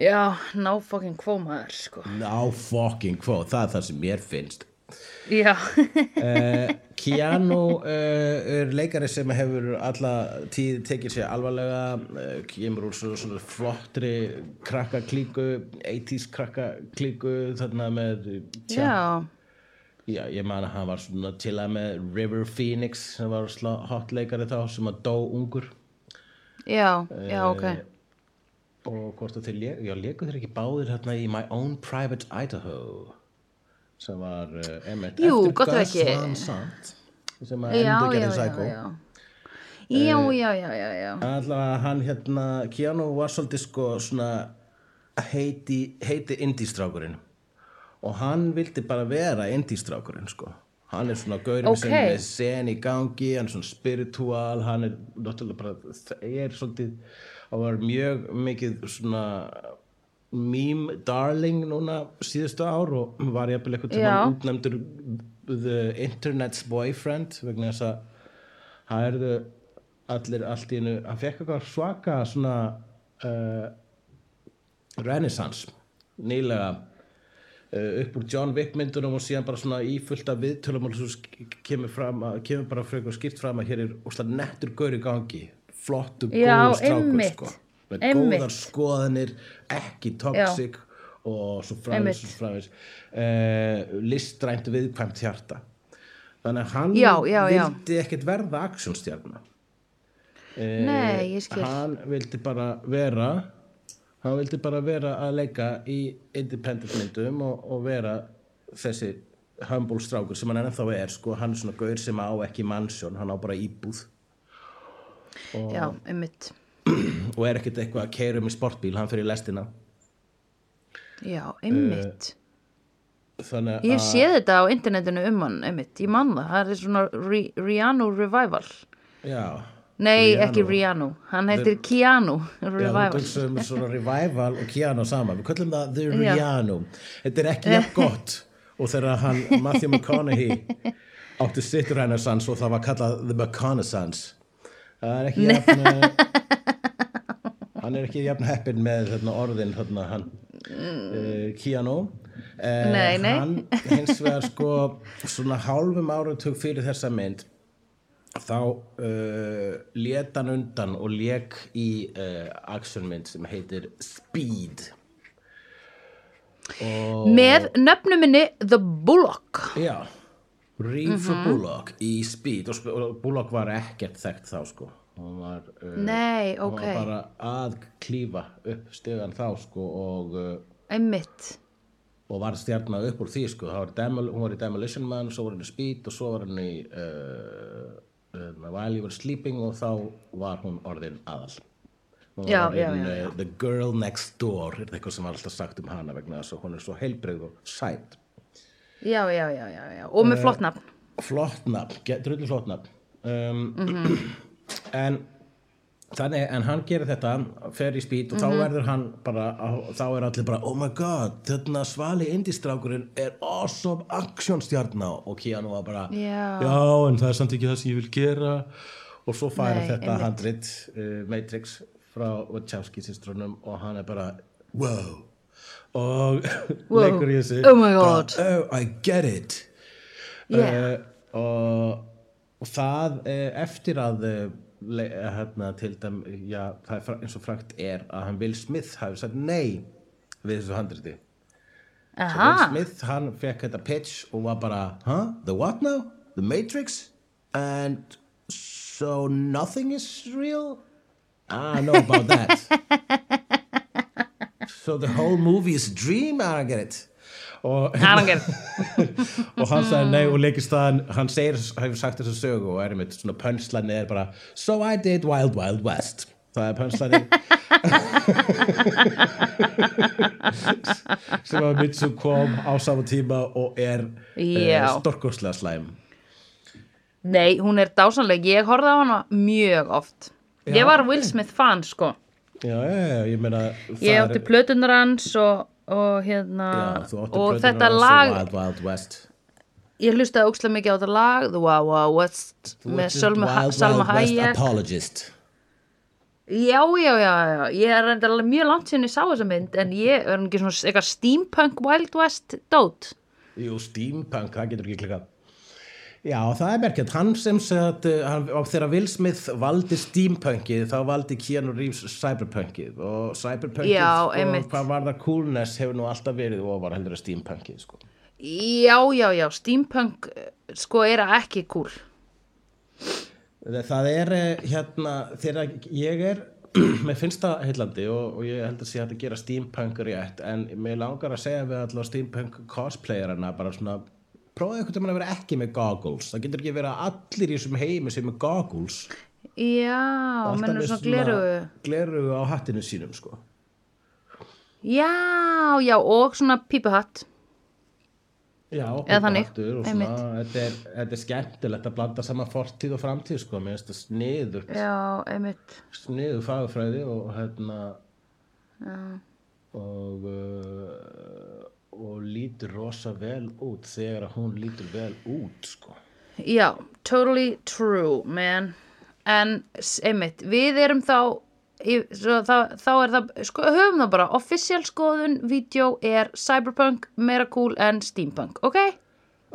Já, ná fucking kvómaður sko. Ná fucking hvað, það er það sem mér finnst. Já, uh, Keanu uh, er leikari sem hefur alla tíð tekið sér alvarlega uh, kemur úr svona, svona flottri krakkaklíku 80s krakkaklíku þarna með tja, já, já, ég man að hann var svona til að með River Phoenix sem var hot leikari þá sem að dó ungur. Já, já, ok og hvort að þeir já, léku þeir ekki báðir hérna í My Own Private Idaho sem var uh, emitt Jú, eftir Gus. Van Sant sem að endur gerði Psycho já Já, já, já, allavega hann hérna Keanu var svolítið sko svona heiti, heiti indístrákurinn og hann vildi bara vera indístrákurinn sko hann er svona gaurinn sem Ókei. er sen í gangi hann er svona spiritual hann er náttúrulega bara er svolítið og var mjög mikið svona meme darling núna síðustu ár og var jafnvel eitthvað Já. tíma útnefndur the internet's boyfriend vegna þess að það erðu allir allt í einu hann fekk eitthvað svaka svona uh, renaissance nýlega uh, upp úr John Wick myndunum og síðan bara svona í fullt af viðtölum og svo kemur, fram, að- kemur bara frekar skýrt fram að hér er úslega nettur gaur í gangi flottu, Já, góður strákur sko, með Einmitt. góðar skoðanir ekki toxic og svo Einmitt. svo framvis uh, listrænt viðkvæmt hjarta. Þannig að hann Já, já, já. vildi ekkert verða aksjónstjarna Nei, ég skil. hann vildi bara vera hann vildi bara vera að leika í independent myndum og, og vera þessi humble strákur sem hann ennþá er sko, hann er svona gaur sem á ekki mannsjón hann á bara íbúð Já, einmitt. Og er ekkert eitthvað að keira um í sportbíl hann fyrir lestina? Já, einmitt. Þannig Ég að sé þetta á internetinu um hann, einmitt, ég man það, það er svona Ri Rihanna Revival. já, Nei, Rihanna. ekki Rihanna, hann heitir Keanu Já, þú Revival. kallum svona revival og Keanu saman, við kallum það The Já. Rihanna. Þetta er ekki jafn gott. Og þegar hann, Matthew McConaughey átti sitt renaissance og það var kallað The McConaissance það er ekki jafn hann er ekki jafn heppin með þarna, orðin þarna, hann, uh, Keanu uh, Nei, nei. hann hins vegar sko svona hálfum áratug fyrir þessa mynd þá uh, lét hann undan og lék í uh, actionmynd sem heitir Speed og Með nöfnum minni The Bullock. já Reefer Mhm. Bullock í Speed og, og Bullock var ekkert þekkt þá sko. Hann var, uh, Nei, hann ok, var bara að klífa upp stegan þá sko og uh, einmitt. og var stjarnar upp úr því sko. Var demol, hún var í Demolition Man svo var hann í Speed og svo var hann í uh, uh, While You Were Sleeping og þá var hún orðin aðal. Hún Já, já, já, uh, The Girl Next Door er eitthvað sem var alltaf sagt um hana vegna þess að hún er svo heilbrigð og sæt Já, já, já, já, já, og með flott nafn. flott nafn, drullu flott nafn um, Mhm. en þannig, en hann gerir þetta fer í spýt og Mhm. þá verður hann bara, þá er allir bara oh my god, þarna svali indistrákurinn er awesome actionstjarna og Keanu var bara Já. en það er samt ekki það sem ég vil gera og svo fær Nei, þetta handrit uh, Matrix frá Wachowski sýstrunum og hann er bara wow og Wow. leikur í þessu Oh my God. bara, oh I get it Yeah. uh, og, og það uh, eftir að uh, le, hérna, til dæm já, það er eins og frækt er að hann Will Smith hafi sagt nei við þessu handriti Will Aha, Smith hann fekk þetta pitch og var bara huh? the what now? the Matrix? and so nothing is real? I don't know about that so the whole movie is a dream? I don't get it og og hann sagði nei og leikist það hann segir, hefur sagt þessu sögu og er einmitt svona pönslæni er bara so I did Wild Wild West það er pönslæni sem að Mitsu kom á sama tíma og er uh, storkoslega slæm Nei, hún er dásanleg, ég horfði á hana mjög oft. Já, Ég var. Will Smith fan, sko. Já, já, ég meina Ég átti plötunar hans og, og hérna, já, og þetta lag, Wild Wild West ég hlustaði ókslega mikið á þetta lag, The Wow Wow West, Þú með Salma, Wild Wild Hayek. Já, já, já, já, ég er alveg mjög langt sinni sá þessa mynd, en ég er ekki svona eitthvað steampunk Wild West dót. Jú, steampunk, það getur ekki klikkað. Já, það er merkjað. Hann sem sagt, og þegar Will Smith valdi steampunkið, þá valdi Keanu Reeves cyberpunkið og cyberpunkið, Já, sko, hvað var það coolness hefur nú alltaf verið ofar heldur að steampunkið, sko. Já, já, já, steampunk eh, sko er ekki cool Það er eh, hérna, þegar ég er, mér finnst það heillandi og, og ég held að sé að gera steampunk rétt, en mér langar að segja við allavega steampunk cosplayerana bara svona, prófaðu einhvern veginn að vera ekki með goggles, það getur ekki að allir í þessum heimi sem með goggles, Já, með svona glerugu glerugu á hattinu sínum, sko. Já, já, og svona pípuhatt. Já, Eða þannig, hattur og svona, þetta er, þetta er skemmtilegt að blanda saman fortíð og framtíð, sko, mér finnst það sniður, Já, einmitt. Sniður fagfræði og hérna, Já, og uh, og lítur rosa vel út þegar að hún lítur vel út sko. já totally true, man En, einmitt, við erum þá í, svo, þá, þá er það, sko, höfum það bara official skoðun, vídeo er cyberpunk meira cool en steampunk, ok?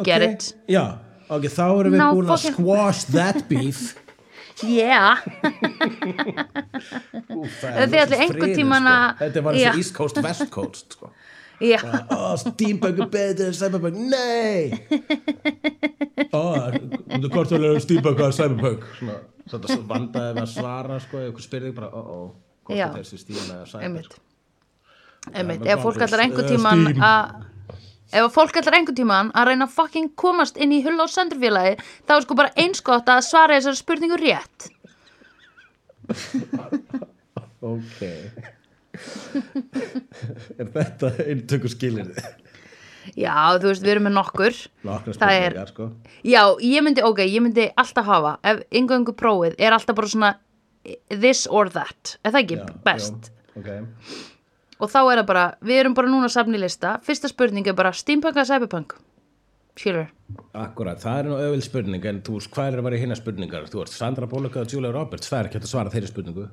Get Ok, it Já, ok, þá erum við Now búin að squash that beef Yeah Úf, það er friður, tímann sko. að- Þetta var eins og East Coast, West Coast sko. Ó, steampunk er betur en cyberpunk. Nei. Hvort þú er steampunk og cyberpunk? Svona, vandaði við að svara sko, ef ykkur spyrði bara, ó, ó hvort þetta er þessi stíma eða cyber einmitt. Einmitt, með ef fólk goggles, ætlar einhvern eða tíman að ef fólk ætlar einhvern tíman að reyna að fucking komast inn í hull á sendurfélagi þá er sko bara eins gott að svara þessari spurningu rétt. Ok Er þetta eintöku skilir Já, þú veist, við erum með nokkur. Nokkra Það er- spurningar sko. Já, ég myndi, ok, ég myndi alltaf hafa ef yngöngu prófið er alltaf bara svona this or that, er það ekki Já, best? já, Ok. Og þá er það bara, við erum bara núna að safna í lista. Fyrsta spurning er bara steampunk eða cyberpunk? Skilur Akkurat, það er nú öðvild spurning en þú veist, hvað er að vera í hinna spurningar? Þú ert Sandra Bullock eða Julia Roberts, það er ekki hægt að svara þeirri spurningu.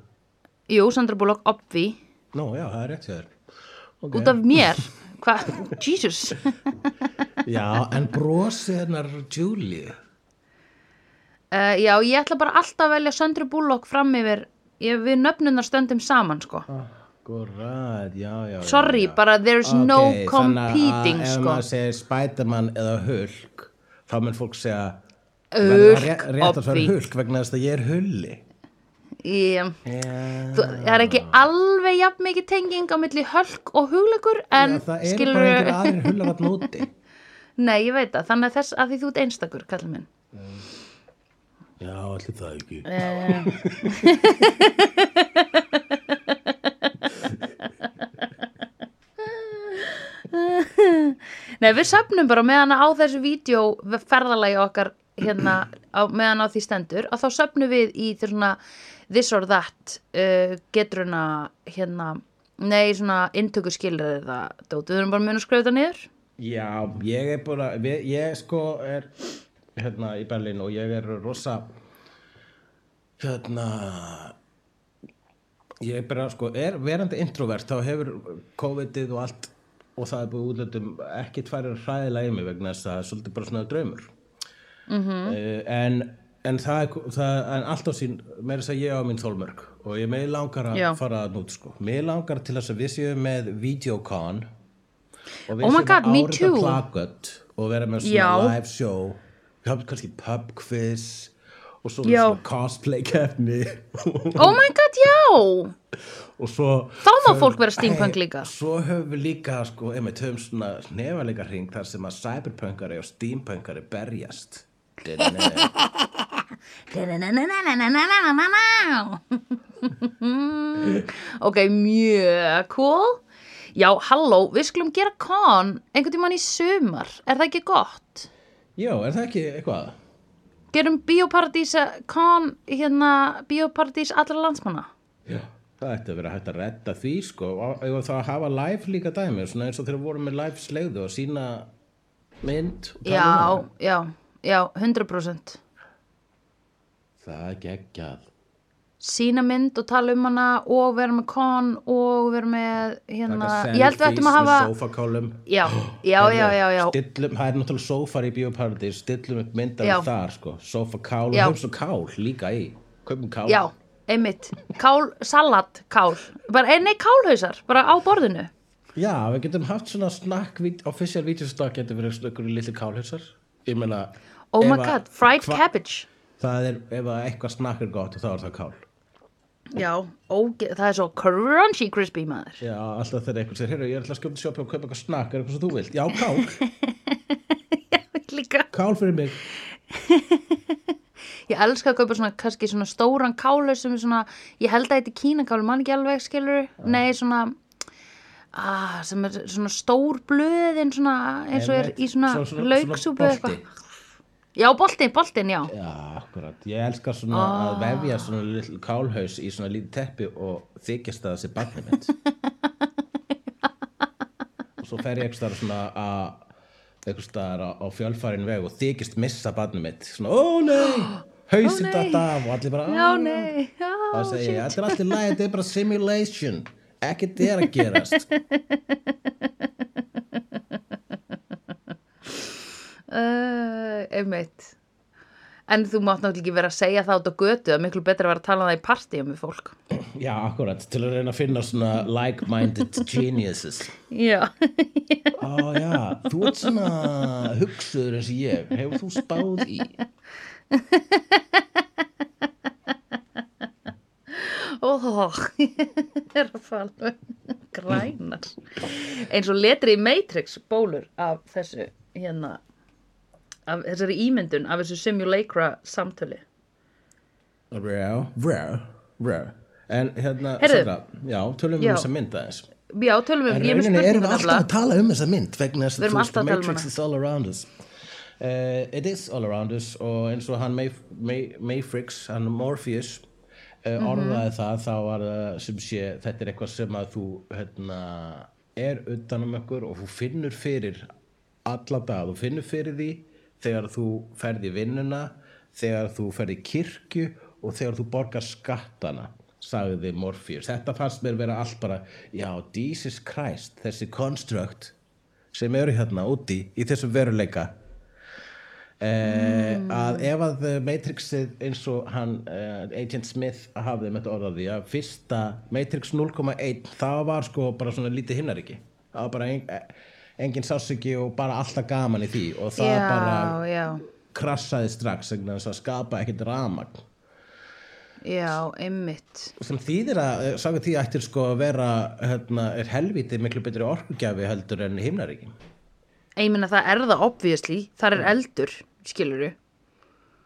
Jú, Sandra Bullock, obvi Nú, já, það er rétt þér okay. út af mér Hvað, Jesus Já, en brosið hennar Julie Uh, já, ég ætla bara alltaf að velja Söndru Bullock fram yfir ég, við nöfnunar stöndum saman sko. Akkurat, já, já sorry, já. bara there's Ok, no þannig competing að ef sko. maður segir Spiderman eða Hulk þá mun fólk segja Hulk, obvi. Hulk vegna þess að ég er hulli Já, þú, það er ekki alveg jafn mikið tenging á milli hölk og hugleikur en Já, það eru skilur bara einhver aðrir hullar að núti nei, ég veit það, þannig að þess að því þú ert einstakur kallið minn. Já, allir það ekki. Uh, Nei, við söfnum bara meðan á þessu vídeo ferðalagi okkar hérna á, meðan á því stendur og þá söfnum við í því svona this or that uh, geturuna hérna nei, svona inntöku skilur eða dót, við erum bara mun að skrifa þetta niður. Já, ég er bara við, ég sko er hérna í Berlín og ég er rosa hérna ég er bara sko er verandi introvert þá hefur COVID-ið og allt og það er búið útlöndum ekki tværir hræðilega í mig vegna þess að það er svolítið bara svona draumur. Mm -hmm. en, en það er það, en allt á sín, meira þess að ég á minn þólmörk og ég með langar að Já. fara að nút sko, mér langar til þess að við séum með Videocon og við Oh séum God, að árita plakött og vera með svona Já. live show kannski pub quiz og svo Já. svona cosplay keppni Oh my god, já! og svo Þá má fólk vera steampunk líka. svo höfum við líka sko, einmitt höfum svona nefalega hring þar sem að cyberpunkari og steampunkari berjast Dinni. ok, mjög cool já, halló, við skulum gera kon einhvern tímann í sumar er það ekki gott? já, er það ekki eitthvað? gerum bioparadís kon, hérna bioparadís allra landsmanna Já. það ætti að vera hægt að redda því sko, og það að hafa live líka dæmi svona eins og þegar við vorum með live slegðu og sína mynd um já, já, já, 100% það er geggjað. Sína mynd og tala um hana og vera með kon og vera með hérna, ég held við ættum að selfies hafa með sófakálum. Já, já, já, já, já. Stillum, það er náttúrulega sófar í bioparadís stillum upp myndar Já. þar sko. Sófakál, Já. höfum svo kál líka í. Kaupum kál. Já, einmitt, kál, salat kál, bara, eh, nei, kálhausar bara á borðinu. Já, við getum haft svona snakk official videostak getur verið svona ykkur litli kálhausar. Ég meina oh my að- god, fried hva- cabbage það er, ef að eitthvað snakk er gott þá er það kál. Já, óge, það er svo crunchy crispy maður. Já, alltaf þegar eitthvað sér, heyrðu, ég er alltaf að skjóta sjoppi og kaupa eitthvað snakk, er eitthvað sem þú vilt? Já, kál, líka. Kál fyrir mig. Ég elska að kaupa svona, kannski svona stóran kálu sem er svona, ég held að þetta er kínakálu, mann ekki alveg, skilur, nei, svona, ah, sem er svona stór blöðin, svona, eins og er í svona, lauksúpu eitthvað. Já, boltin, boltin, já. Já, akkurat, ég elskar svona að vefja svona litl kálhaus í svona lítið teppi og þykjast að það sé barnið mitt og svo fer ég eitthvað staðar svona að eitthvað staðar á, fjölfærin veg og þykjast missa barnið mitt svona, ó nei, hausinn Ó, nei. datt af og allir bara, Já, "Ah." nei, og það shit. þetta er allir læg, þetta er bara simulation ekkert er að gerast Uh, einmitt. En þú mátt náttúrulega ekki vera að segja það út á götu, það er miklu betra að vera að tala um það í partíum með fólk. Já, akkurat, til að reyna að finna svona like-minded geniuses Já, Ó já, þú ert svona hugsuður eins og ég, hefur þú spáð í? óh, ég er að fara grænar. Eins og letri í Matrix bólur af þessu, hérna, af þessari ímyndun, af þessu simulacra samtöli. Rá, rá, rá En hérna. Sandra, já, tölum við um þessa mynd aðeins. Já, tölum við, En ég er með rauninni erum við alltaf að tala um þessa mynd vegna þess að þú um Matrix is all around us. Uh, It is all around us og eins og hann Mayf May, Mayfrix, hann Morpheus uh, orðaði það þá var það sem sé, þetta er eitthvað sem að þú hérna, er utan um okkur og þú finnur fyrir alla dag, þú finnur fyrir því þegar þú ferð í vinnuna þegar þú ferð í kirkju og þegar þú borgar skattana sagði Morpheus, þetta fannst mér vera allt bara, já, Jesus Christ þessi construct sem eru hérna úti í þessum veruleika. Eh, að ef að Matrixið eins og hann eh, Agent Smith hafði með þetta orðaði að fyrsta Matrix 0.1 það var sko bara svona lítið himnaríki. Það var bara en, engin sásiki og bara alltaf gaman í því. Og það Já, bara já, krassaði strax þess að skapa ekkert ramagn já, einmitt. sem þýðir að, eh, sagði því ættir sko að vera hérna, er helviti miklu betri orkugjafi heldur en himnaríki Ég meina það er það obviously, þar er eldur, skilur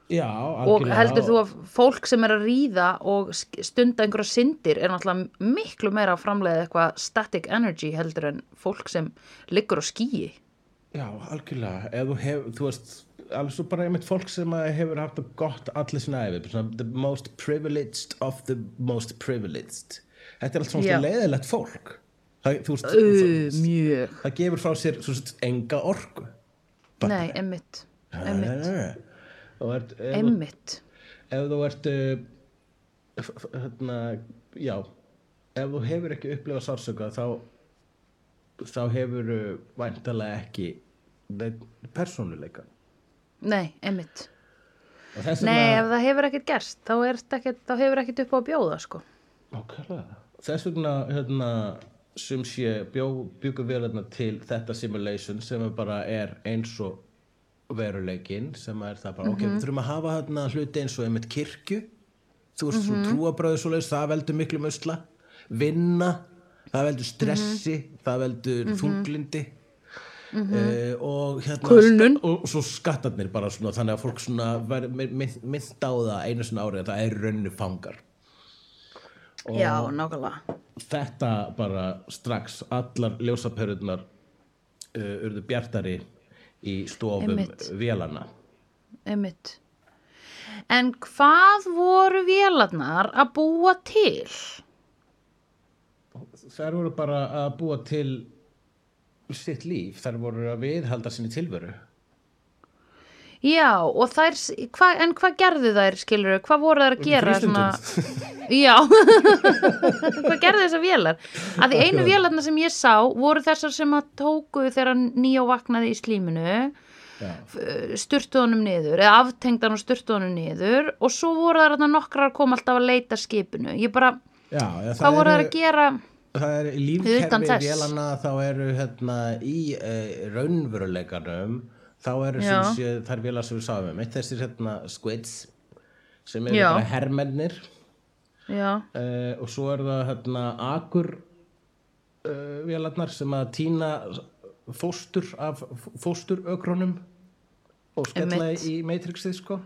Já, og heldur þú að fólk sem er að ríða og stunda einhverja syndir er náttúrulega miklu meira að framleiða eitthvað static energy heldur en fólk sem liggur á skýi? Já, algjörlega, ef þú hefur, þú veist, alveg svo bara einmitt fólk sem hefur haft það gott allir sinna svona the most privileged of the most privileged. Þetta er allt svona leiðilegt fólk. Það, þú veist, uh, það, það gefur frá sér sett enga orku. nei, emmitt emmitt, emmitt ef þú ert, f- hérna, já, ef þú hefur ekki upplifað sársöka þá, þá hefur væntalega ekki persónuleika. nei, emmitt nei, ef það hefur ekkert gerst þá, er ekkert, þá hefur ekkert upp á að bjóða sko. Nákvæmlega. Þess vegna hérna, sem sé bjó, bjúku vélarna til þetta simulation sem bara er eins og veruleikin sem er það bara, ok, við þurfum að hafa hérna hluti eins og einmitt kirkju. Þú veist, svona trúabröðu svo það veldur miklu musla, vinna það veldur stressi það veldur þunglindi uh, og hérna Kulnun. ska- og, og svo skattarnir bara svona þannig að fólk svona verður mynd, mynd á það einu svona árið að það er rauninu fangar. Já, nákvæmlega. þetta bara strax allar ljósaperurnar uh, urðu bjartari í stofum vélana emmitt en hvað voru vélarnar að búa til? Þær voru bara að búa til sitt líf. Þær voru að viðhalda sinni tilveru Já, og þær, hva, en hvað gerðu þær, skilur hvað voru þær að gera svona, já. Hvað gerðu þessar vélar? Að því einu vélarna sem ég sá voru þessar sem að tóku þegar nýjó vaknaði í slíminu styrtuðunum niður eða aftengdan og styrtuðunum niður og svo voru þær nokkrar að koma alltaf að leita skipinu. Ég bara, Já, hvað voru þær að gera það er í lífkerfi vélana þá eru hérna í uh, raunveruleikanum þá sé þær vélar sem við sáum um. Eitt þessir hérna squids sem eru bara hermennir. Já, uh, og svo eru það hérna akur uh, vélarnar sem að týna fóstur af fósturökronum og skella í Matrixið sko.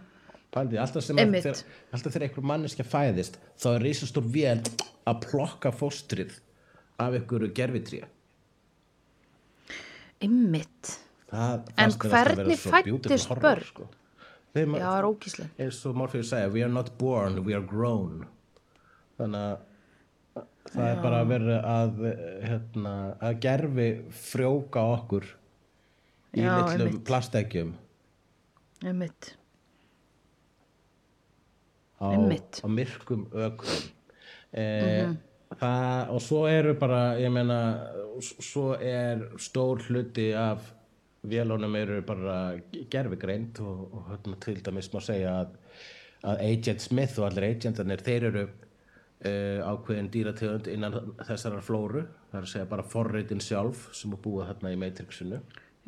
Paldi, alltaf sem að Einmitt. þegar, einhver manneskja fæðist þá er risastór vél að plokka fóstrið af einhverju gerfitríu ymmit En hvernig horror, börn? Sko. Þeim, já, það er ógíslega eins og Morpheus segja we are not born, we are grown. Þannig að það er bara að vera að hérna, að gerfi frjóka okkur í Já, litlum einmitt. plastekjum ymmit, á, á myrkum ökrum. Eh, það, og svo eru bara ég meina svo er stór hluti af vélunum eru bara gerfigreind og, og hérna, til dæmis má segja að, að Agent Smith og allir agentarnir þeir eru uh, ákveðin dýrategund innan þessarar flóru það er að segja bara forritin sjálf sem er búið hérna í Matrixinu.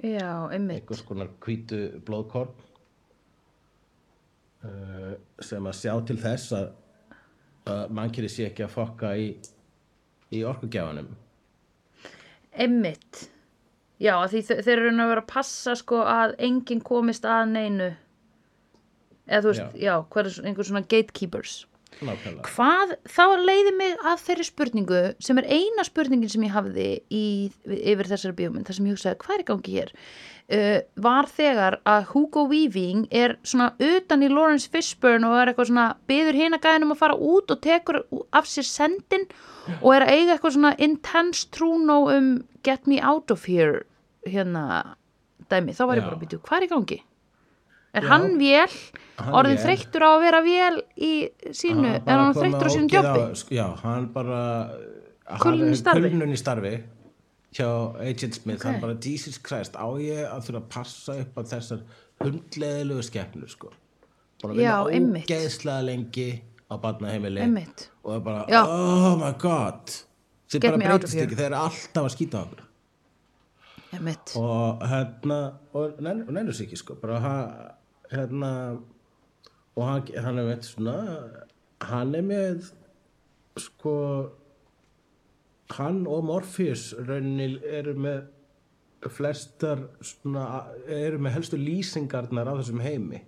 Já, ymmit einhvers konar hvítu blóðkorn uh, sem að sjá til þess að, að mannkynni sé ekki að fokka í, í orkugjafanum. Einmitt. Já, því þe- þeir eru að vera að passa sko að enginn komist að neinu. Eða þú veist, já, hvað er einhver svona gatekeepers. nákvæmlega Hvað, þá leiði mig að þeirri spurningu sem er eina spurningin sem ég hafði í, yfir þessari bíómynd, þar sem ég hugsaði, hvað er í gangi hér? Uh, var þegar að Hugo Weaving er svona utan í Lawrence Fishburne og er eitthvað svona byður hina gæðinum að fara út og tekur af sér sendin og er að eiga eitthvað svona intense trúnó um get me out of here hérna dæmi, þá var ég bara að býta, hvað er í gangi? Er Já. hann vél, Hann orðin vél. þreyttur á að vera vél í sínu, er bara hann komið þreyttur á sínum ógeð jobbi? já, hann bara Kulnun í starfi? kulnun í starfi hjá Agent Smith, hann bara Jesus Christ, á ég að þurfa að passa upp á þessar hundleðilegu skepnur sko, bara Já, vinna einmitt. ógeðslega lengi á barnaheimili Einmitt. og er bara, Já. oh my god sem Get bara me out of breytist here. ekki, þeir eru alltaf að skýta á okkur Einmitt. og hérna og nennur sig ekki sko bara hérna og hann, hann er veit svona hann er með sko hann og Morpheus rauninni eru með flestar svona eru með helstu lýsingarnar á þessum heimi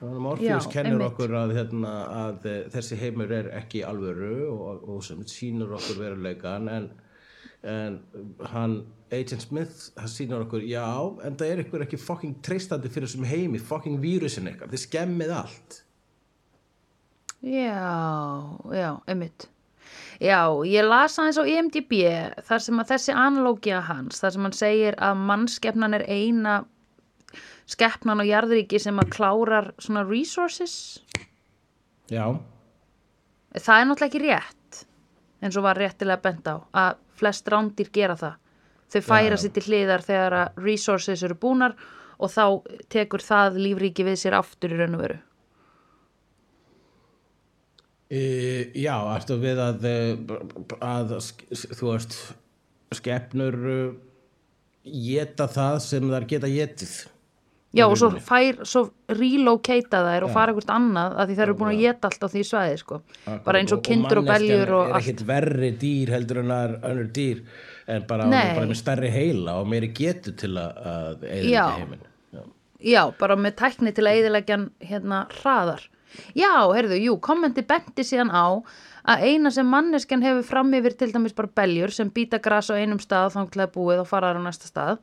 Morpheus Já, kennir einmitt. okkur að, hérna, að eh, þessi heimur er ekki alvöru og, og sem sýnur okkur veruleikan en, en hann Agent Smith, hann sýnur okkur já, en það er ykkur ekki fucking treystandi fyrir þessum heimi, fucking vírusin ykkar þið skemmið allt Já, já, einmitt. Já, ég las aðeins á IMDb þar sem að þessi analógia hans, þar sem hann segir að mannskeppnan er eina skeppnan á jarðríki sem að klárar svona resources. já, Það er náttúrulega ekki rétt, eins og var réttilega bent á, að flest rándir gera það. Þau færa sér til hliðar þegar að resources eru búnar og þá tekur það lífríki við sér aftur í raun og veru. e, já, ertu við að eh, að þú veist skepnur geta það sem þær geta getið Já, og svo fær, svo relocata þær og fara eitthvað annað að því þær eru búin að geta allt á því svæði, sko. Bara eins og kindur og manneskjan beljur og er allt. ekkit verri dýr heldur en að önnur dýr en bara, er bara með stærri heila og meiri getu til að, eða heiminn já. Já, bara með tækni til að eðilegja hann hérna hraðar. Já, heyrðu, jú, kommenti benti síðan á að eina sem manneskjan hefur fram yfir til dæmis bara beljur sem býta gras á einum stað þá til að búið og fara þar á næsta stað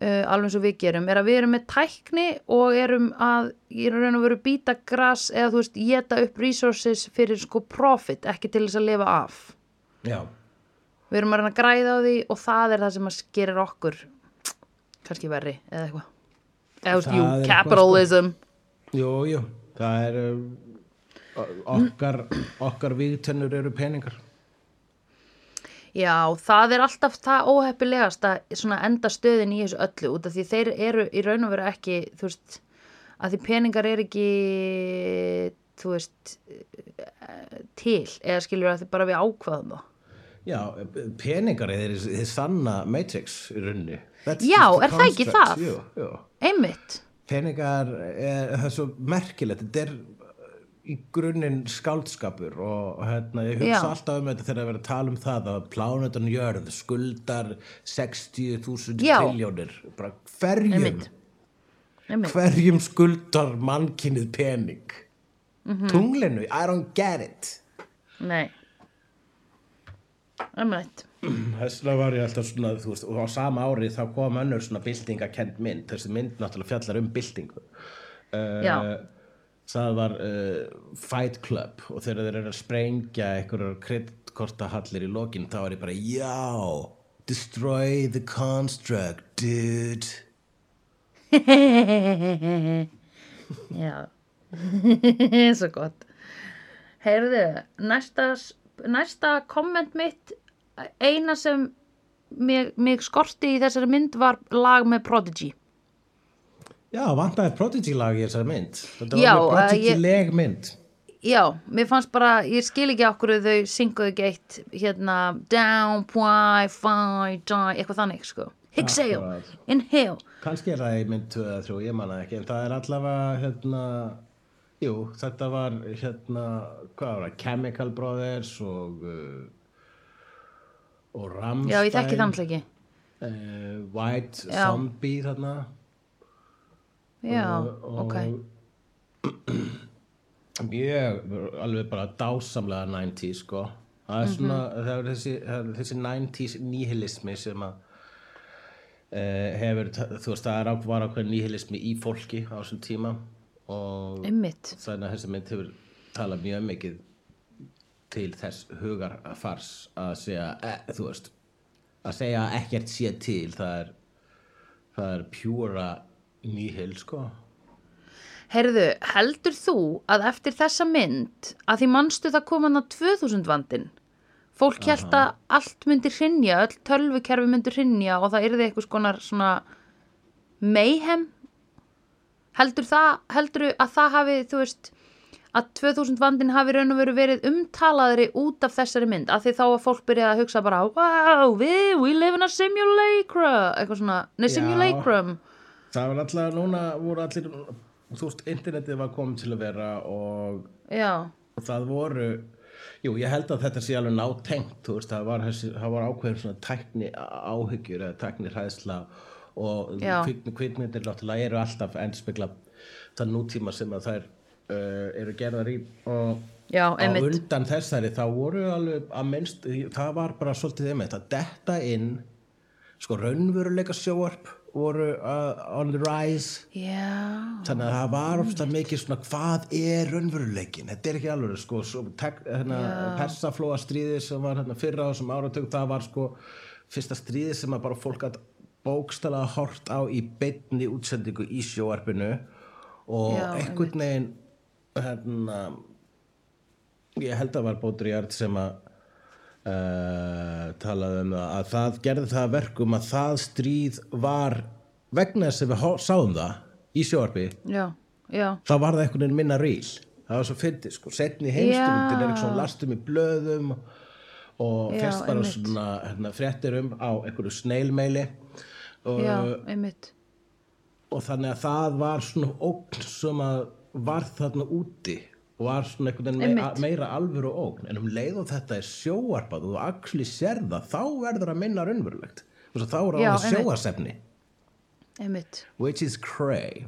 uh, alveg eins og við gerum, er að við erum með tækni og erum að ég er raun og veru býta gras eða þú veist, geta upp resources fyrir sko profit, ekki til þess að lifa af. já, Við erum að reyna að græða á því og það er það sem að gerir okkur kannski verri eða eitthvað. eða, þú veist, jú, eitthvað, sko. capitalism jú, jú, það er o- okkar okkar vígtennur eru peningar Já, það er alltaf það óheppilegast að enda stöðin í þessu öllu út af því þeir eru í raun og veru ekki, þú veist, að því peningar er ekki, þú veist, til eða skilur að því bara við ákvaðum það. Já, peningar er þið sanna Matrix í runni That's Já, er það ekki það? Jú, jú. Einmitt. Peningar, er, það er svo merkilegt þetta er í grunninn skáldskapur og hérna, ég hugsa Já. alltaf um þetta þegar að vera að tala um það að plánutan jörð skuldar 60.000 Já. triljónir bara hverjum Einmitt. Einmitt. hverjum skuldar mannkinnið pening Mhm. tunglinu, I don't get it Nei. Einmitt. Þess vegna var ég alltaf svona, veist, og á sama ári þá kom önnur svona byltingakend mynd, þessi mynd náttúrulega fjallar um byltingu. Uh. Það var uh, Fight Club og þegar þeir eru að sprengja einhverjar kreddkortahallir í lokin þá er ég bara, já, destroy the construct, dude. Já. Svo gott. Heyrðu, næsta, næsta komment mitt, eina sem mig, mig skorti í þessari mynd var lag með Prodigy. Já, vantaði Prodigy lag í þessari mynd. Þetta Já, var uh, Prodigy ég- leg mynd. Já, mér fannst bara, ég skil ekki okkur þau synguðu ekki eitt hérna down, pwy, fæ, die, eitthvað þannig sko. Akkurat. inhale. Kannski er það í mynd 2 eða 3, ég manna ekki, en það er allavega, hérna, jú, þetta var, hérna, hvað var það, Chemical Brothers og, uh, og Rammstein. Já, ég þekki þannig ekki. Uh, White Já. Zombie þarna. Já, og, ok. Mjög, alveg bara dásamlega 90s, sko. Það er svona, Mhm. það er þessi, er þessi 90s nihilismi sem að uh, hefur, þú veist, það er á, var ákveðin nihilismi í fólki á þessum tíma og Einmitt. þannig að þessi mynd hefur talað mjög mikið til þess hugarfars að segja, e, þú veist að segja ekkert sé til það er það er pjúra nihil sko Heyrðu, heldur þú að eftir þessa mynd, að því manstu það kom hann á 2000 vandin, fólk held að allt myndi hrinja, öll tölvukerfi myndi hrinja og það yrði eitthvað skonar svona mayhem? Heldur það, heldur að það hafi, þú veist, að 2000 vandin hafi raun og veru verið umtalaðri út af þessari mynd, að því þá að fólk byrjaði að hugsa bara, wow, we, we live in a simulacra, eitthvað svona, nei, Já. Það var alltaf, núna voru allir þú veist, internetið var komið til að vera og og það voru jú, ég held að þetta sé alveg nátengt þú veist, það var, var ákveðin svona tækni áhyggjur eða tækni hræðsla og Já. kvikmyndir náttúrulega eru alltaf endspegla það nútíma sem að þær uh, eru gerðar í og já, á undan þessari þá voru alveg að minnst það var bara svolítið einmitt að detta inn sko raunveruleika sjóarp voru uh, on the rise. Já, þannig að það var ofslega mikið svona hvað er raunveruleikin þetta er ekki alveg sko hérna, persaflóa stríði sem var hérna, fyrra á þessum áratug það var sko fyrsta stríði sem að bara fólk að bókstala hort á í beinni útsendingu í sjóarpinu og Já, einhvern veginn hérna ég held að var Baudrillard sem að uh, talaði um það að það gerði það að verkum að það stríð var vegna þess að við sáum það í já, þá var það einhvern veginn minna ríl það var svo fyndið sko, setni heimstundin er eitthvað lastum í blöðum og fyrst bara svona hérna, fréttir um á einhverju snailmeili og, já, einmitt. og þannig að það var svona ógn sem að var þarna úti var svona einhvern veginn meira, alvöru ógn. En um leið og þetta er sjóarpað og þú actually sér það þá verður að minna raunverulegt. Og þá er það sjóasefni which is cray.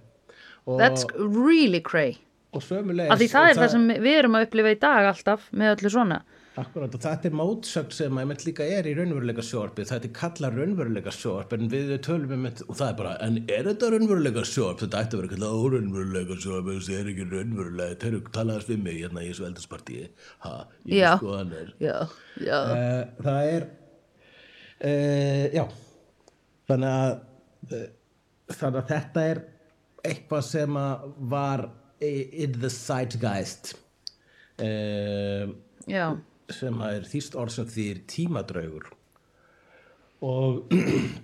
Og, That's really cray. og Af því það og er það sem við erum að upplifa í dag alltaf með öllu svona. Akkurat og þetta er mótsögn sem að líka er í raunveruleika sjóarpi þetta er kallað raunveruleika sjóarp en við tölum um þetta og það er bara en er þetta raunveruleika sjóarp þetta ætti að vera kallað óraunveruleika sjóarp þetta er ekki raunverulega þetta er talaðast við mig hérna í þessu ég Já. skoðanir Já, já. uh, það er uh, já. Þannig að uh, þannig að þetta er eitthvað sem að var in the zeitgeist. Uh, já, sem er þýst orð sem því tímadraugur. Og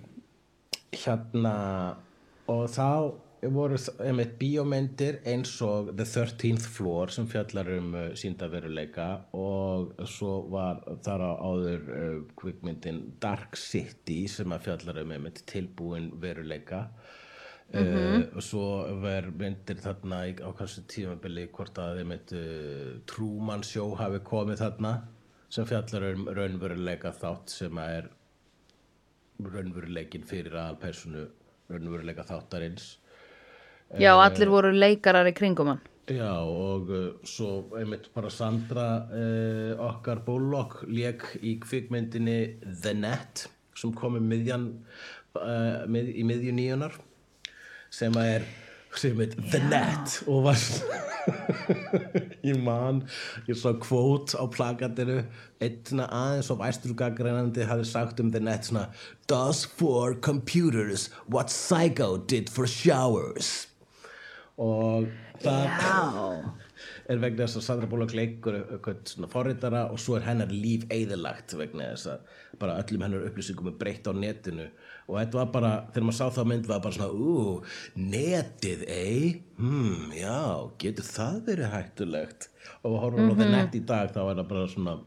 hérna og þá voru einmitt bíómyndir eins og The 13th Floor sem fjallar um uh, síndaveruleika og svo var þar á áður uh, kvikmyndin Dark City sem fjallar um einmitt tilbúin veruleika Uh, og svo ver myndir þarna í, á kannski tímabili hvort að einmitt uh, Truman Show hafi komið þarna sem fjallar um raunveruleika þátt sem er raunveruleikin fyrir aðalpersonu raunveruleika þáttarins. Já, allir voru leikarar í kringum hann. Já, og uh, svo einmitt bara Sandra uh, okkar Bullock lék í kvikmyndinni The Net sem kom í miðjan uh, mið, í miðju nýjunar sem er sem heit The Net og var ég man ég sá kvót á plakatinu einn svona aðeins of æsturgagreinandi hafði sagt um The Net svona Does for computers what Psycho did for showers. Og það já, er vegna þess að Sandra Bullock leikur forritara og svo er hennar líf eðilagt vegna þess að bara öllum hennar upplýsingum er breytt á netinu og þetta var bara, þegar maður sá það mynd var bara svona, ú, netið ei, hmm, já, getur það verið hættulegt og horfum mm -hmm. á það net í dag þá er það bara svona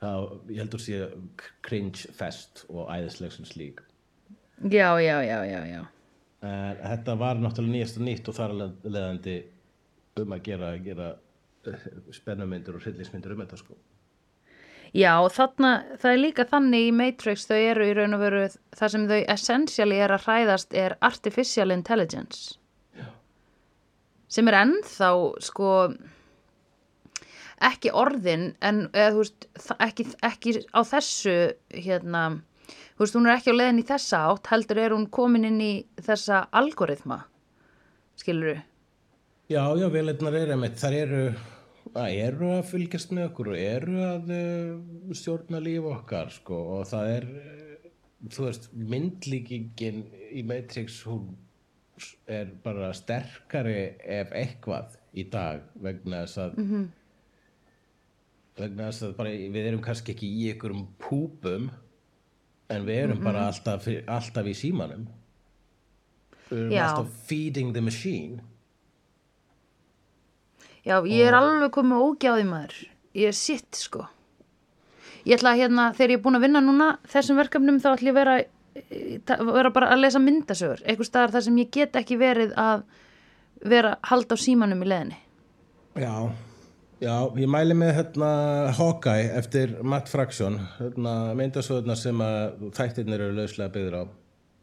þá, ég heldur sé cringe fest og æðisleg sem slík já, já, já, já, já. en þetta var náttúrulega nýjast og nýtt og þar að leðandi um að gera, gera spennumyndir og hryllingsmyndir um þetta sko. Já, þarna, það er líka þannig í Matrix þau eru í raun og veru það sem þau essentially er að hræðast er artificial intelligence. Já. sem er ennþá sko ekki orðin en eða, þú veist, ekki, ekki á þessu hérna, þú veist, hún er ekki á leiðin í þessa átt heldur er hún komin inn í þessa algoritma skilur Já, já, veleinar eru einmitt, þar eru að eru að fylgjast með okkur og eru að uh, stjórna líf okkar sko og það er uh, þú veist, myndlíkingin í Matrix hún er bara sterkari ef eitthvað í dag vegna þess að -hmm. vegna þess að bara, við erum kannski ekki í einhverjum púpum en við erum bara alltaf, alltaf í símanum við erum Já. alltaf feeding the machine Já, ég er alveg komið ógjáði maður. Ég er sitt, sko. Ég ætla að hérna, þegar ég er búin að vinna núna þessum verkefnum, þá ætla ég að vera, eh, vera bara að lesa myndasögur. Eitthvað staðar þar sem ég get ekki verið að vera halda á símanum í leðinni. Já, já, ég mæli með hérna Hawkeye eftir Matt Fraction hérna myndasöðuna sem að þættirnir eru lauslega byggður á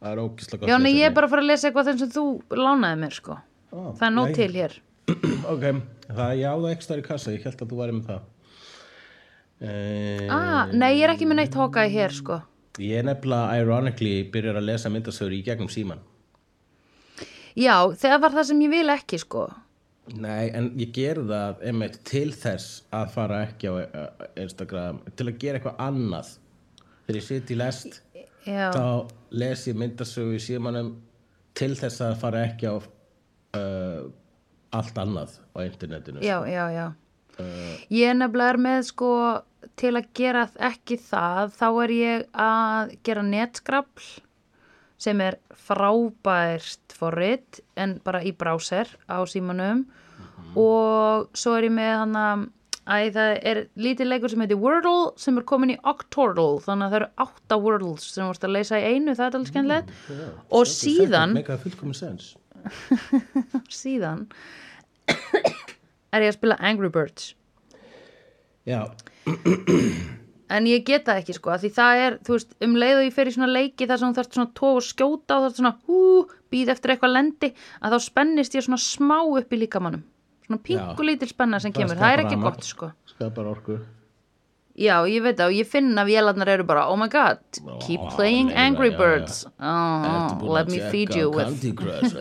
það er ógislega gott Já, nei, ég er bara að fara að lesa eitthvað þeim sem þú lánaði mér, sko. Ó, það er nóg til hér. Ok, það ég á það ekstra í kassa, ég held að þú væri með það uh, Ah, nei, ég er ekki með neitt hókaði hér, sko. Ég er nefnilega ironically byrjar að lesa myndasögur í gegnum síman Já, það var það sem ég vil ekki, sko. Nei, en ég ger það einmitt til þess að fara ekki á eh, Instagram til að gera eitthvað annað þegar ég sit í lest Já, þá les ég myndasögu í símanum til þess að fara ekki á uh, allt annað á internetinu já, já, já. Ég er nefnilega er með sko til að gera ekki það þá er ég að gera netskrafl sem er frábært forrit en bara í browser á símanum. Og svo er ég með hann að Æ, það er lítið leikur sem heitir Wordle sem er komin í Octordle þannig að það eru átta Wordles sem vorst að leysa í einu, það er alveg skemmtilegt. Og síðan Mega fullkomin sens síðan er ég að spila Angry Birds. Já, en ég get það ekki sko því það er, þú veist, um leið og ég fer í svona leiki þar sem þú þarft svona tóð og skjóta og þarft svona hú, býð eftir eitthvað lendi að þá spennist ég svona smá upp í líkamannum svona pingu lítil spenna sem kemur það er ekki gott sko. skapar orku já, ég veit það og ég finn að vélarnar eru bara oh my god, keep Ó, playing nei, Angry já, já. Birds. Oh, búin let me feed you with Crush?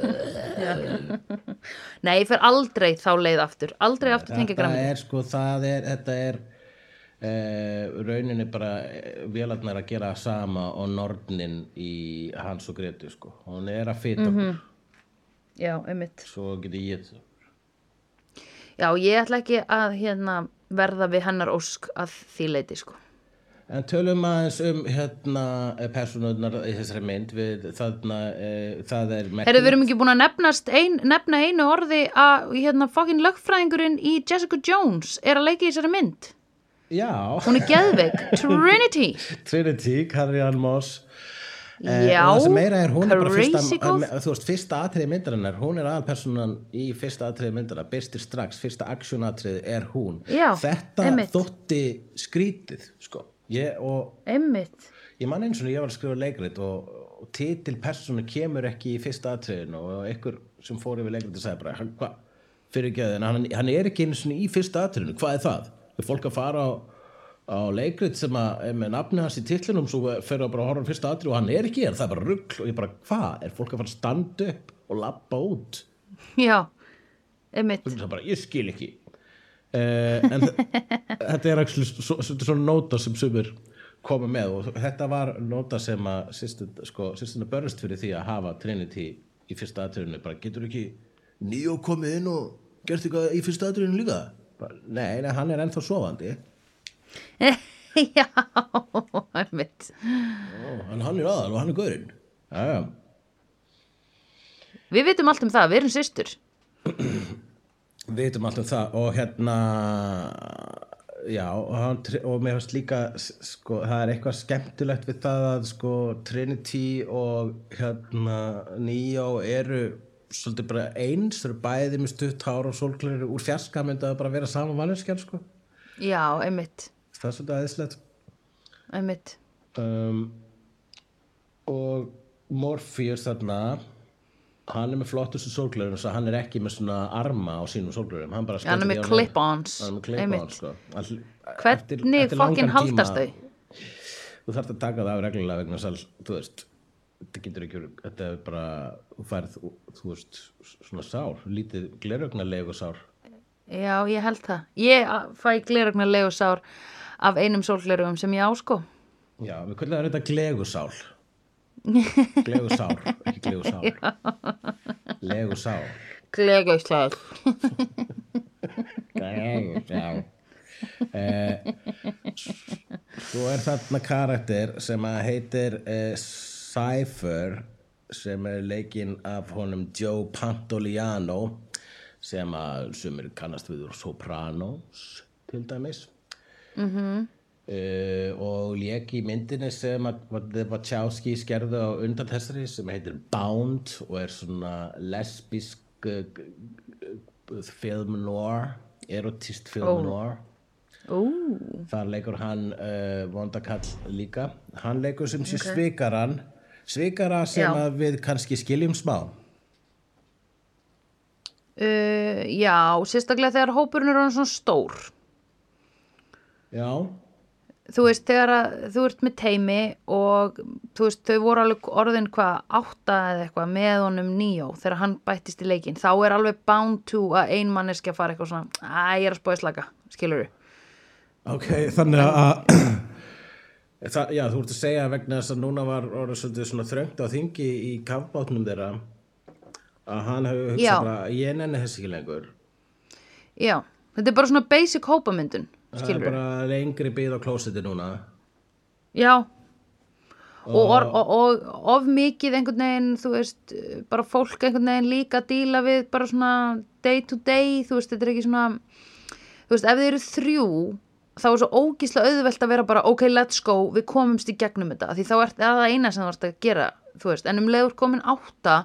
Nei, ég fer aldrei þá leið aftur aldrei aftur tengja Þetta græmið er sko, það er Þetta er uh, rauninni bara uh, vélarnar að gera sama og nornin í Hans og Gretu sko. hún er að fita Mhm. okkur já, einmitt. Svo geti ég Já, ég ætla ekki að hérna verða við hennar ósk að því leiti sko. En tölum aðeins um hérna personurnar í þessari mynd við þarna, e, það er Herru, við erum ekki búin að nefnast ein, nefna einu orði að hérna fokkin lögfræðingurinn í Jessica Jones er að leika í þessari mynd. Já, Hún er geðveik, Trinity. Trinity, Carrie Ann Moss Eh, Já, og það sem meira er hún bara crazy góð. eh, þú veist, fyrsta atriði myndarinnar hún er aðalpersonan í fyrsta atriði myndarinnar byrstir strax, fyrsta aksjónatriði er hún Já, þetta einmitt. þótti skrítið sko. ég, og ég man eins og ég var að skrifa leikrit og, og titil personu kemur ekki í fyrsta atriðinu og einhver sem fór yfir leikrit og sagði bara, hann, að hann, hann er ekki einu svona í fyrsta atriðinu, hvað er það? Er fólk að fara á, á leikrit sem að er með nafni hans í titlinum svo fer að bara horfa á fyrsta atrið og hann er ekki hér, það er bara rugl og ég bara, hvað? Er fólk að fara að standa upp og labba út? Já, einmitt. það bara, ég skil ekki uh, en þetta er actually svo, svo, svona nóta sem sumir koma með og þetta var nóta sem að sýstuna sko, börnst fyrir því að hafa Trinity í fyrsta atriðinu bara getur ekki nýjó komið inn og gert eitthvað í fyrsta atriðinu líka bara, nei, nei, hann er ennþá sofandi Já, einmitt. Ó, en hann er aðal og hann er gaurinn já, já Við vitum allt um það, við erum systur. Við veitum allt um það og hérna já og, hann, og mér finnst líka sko, það er eitthvað skemmtilegt við það að sko Trinity og hérna Neo eru svolítið bara eins, þau eru bæði með stutt hár og sólklöru úr fjarska myndi að bara vera saman manneskjar sko Já, einmitt. Það er svolítið aðeinslegt Einmitt. um, og Morpheus þarna hann er með flottustu sólglöðum svo hann er ekki með svona arma á sínum sólglöðum hann, Já, hann er með clip-ons. er sko. Hvernig fokkin haldast þau? þú þarft að taka það af reglulega vegna sal, þú veist þetta getur ekki, verið- þetta er bara þú færð, þú veist, svona sár lítið glerögnarlegu sár Já, ég held það. Ég fæ glerögnar legusár af einum sólglerugum sem ég á sko. já, við kvöldum þetta glegusál glegusár ekki glegusár legusár Glegusár. Já. Eh, svo er þarna karakter sem að heitir eh, Cypher sem er leikinn af honum Joe Pantoliano sem að sumir kannast við úr Sopranos til dæmis mm -hmm. og lék í myndinni sem að að Wachowski skerðu á undan þessari sem heitir Bound og er svona lesbísk uh, film noir erotist film noir Ú, þar leikur hann uh, vondakall líka hann leikur sem sé okay. svikaran svikara sem Já. að við kannski skiljum smá uh, já, sérstaklega þegar hópurinn er svona stór. Já, Þú veist, þegar að, þú ert með teimi og þú veist, þau voru alveg orðin hvað átta eða eitthvað með honum nýjó þegar hann bættist í leikinn. Þá er alveg bound to að ein manneski að fara eitthvað svona, að ég er að spóið slaka, skilur þú? ok, þannig að það, já, þú ert að segja vegna þess að núna var orðið svolítið svona þröngt á þingi í kafbátnum þeirra að hann hefur hugsað bara ég nenni þess ekki lengur Já, þetta er bara svona basic hópamyndun, það er bara lengri byggð á klósetti núna. Já. Og, og, og, og of mikið einhvern veginn, þú veist, bara fólk einhvern veginn líka að díla við bara svona day to day, þú veist, þetta er ekki svona, þú veist, ef þið eru þrjú, þá er svo ógísla auðvelt að vera bara, ok, let's go, við komumst í gegnum þetta, því þá er það eina sem þú ert að gera, þú veist, en um leiður komin átta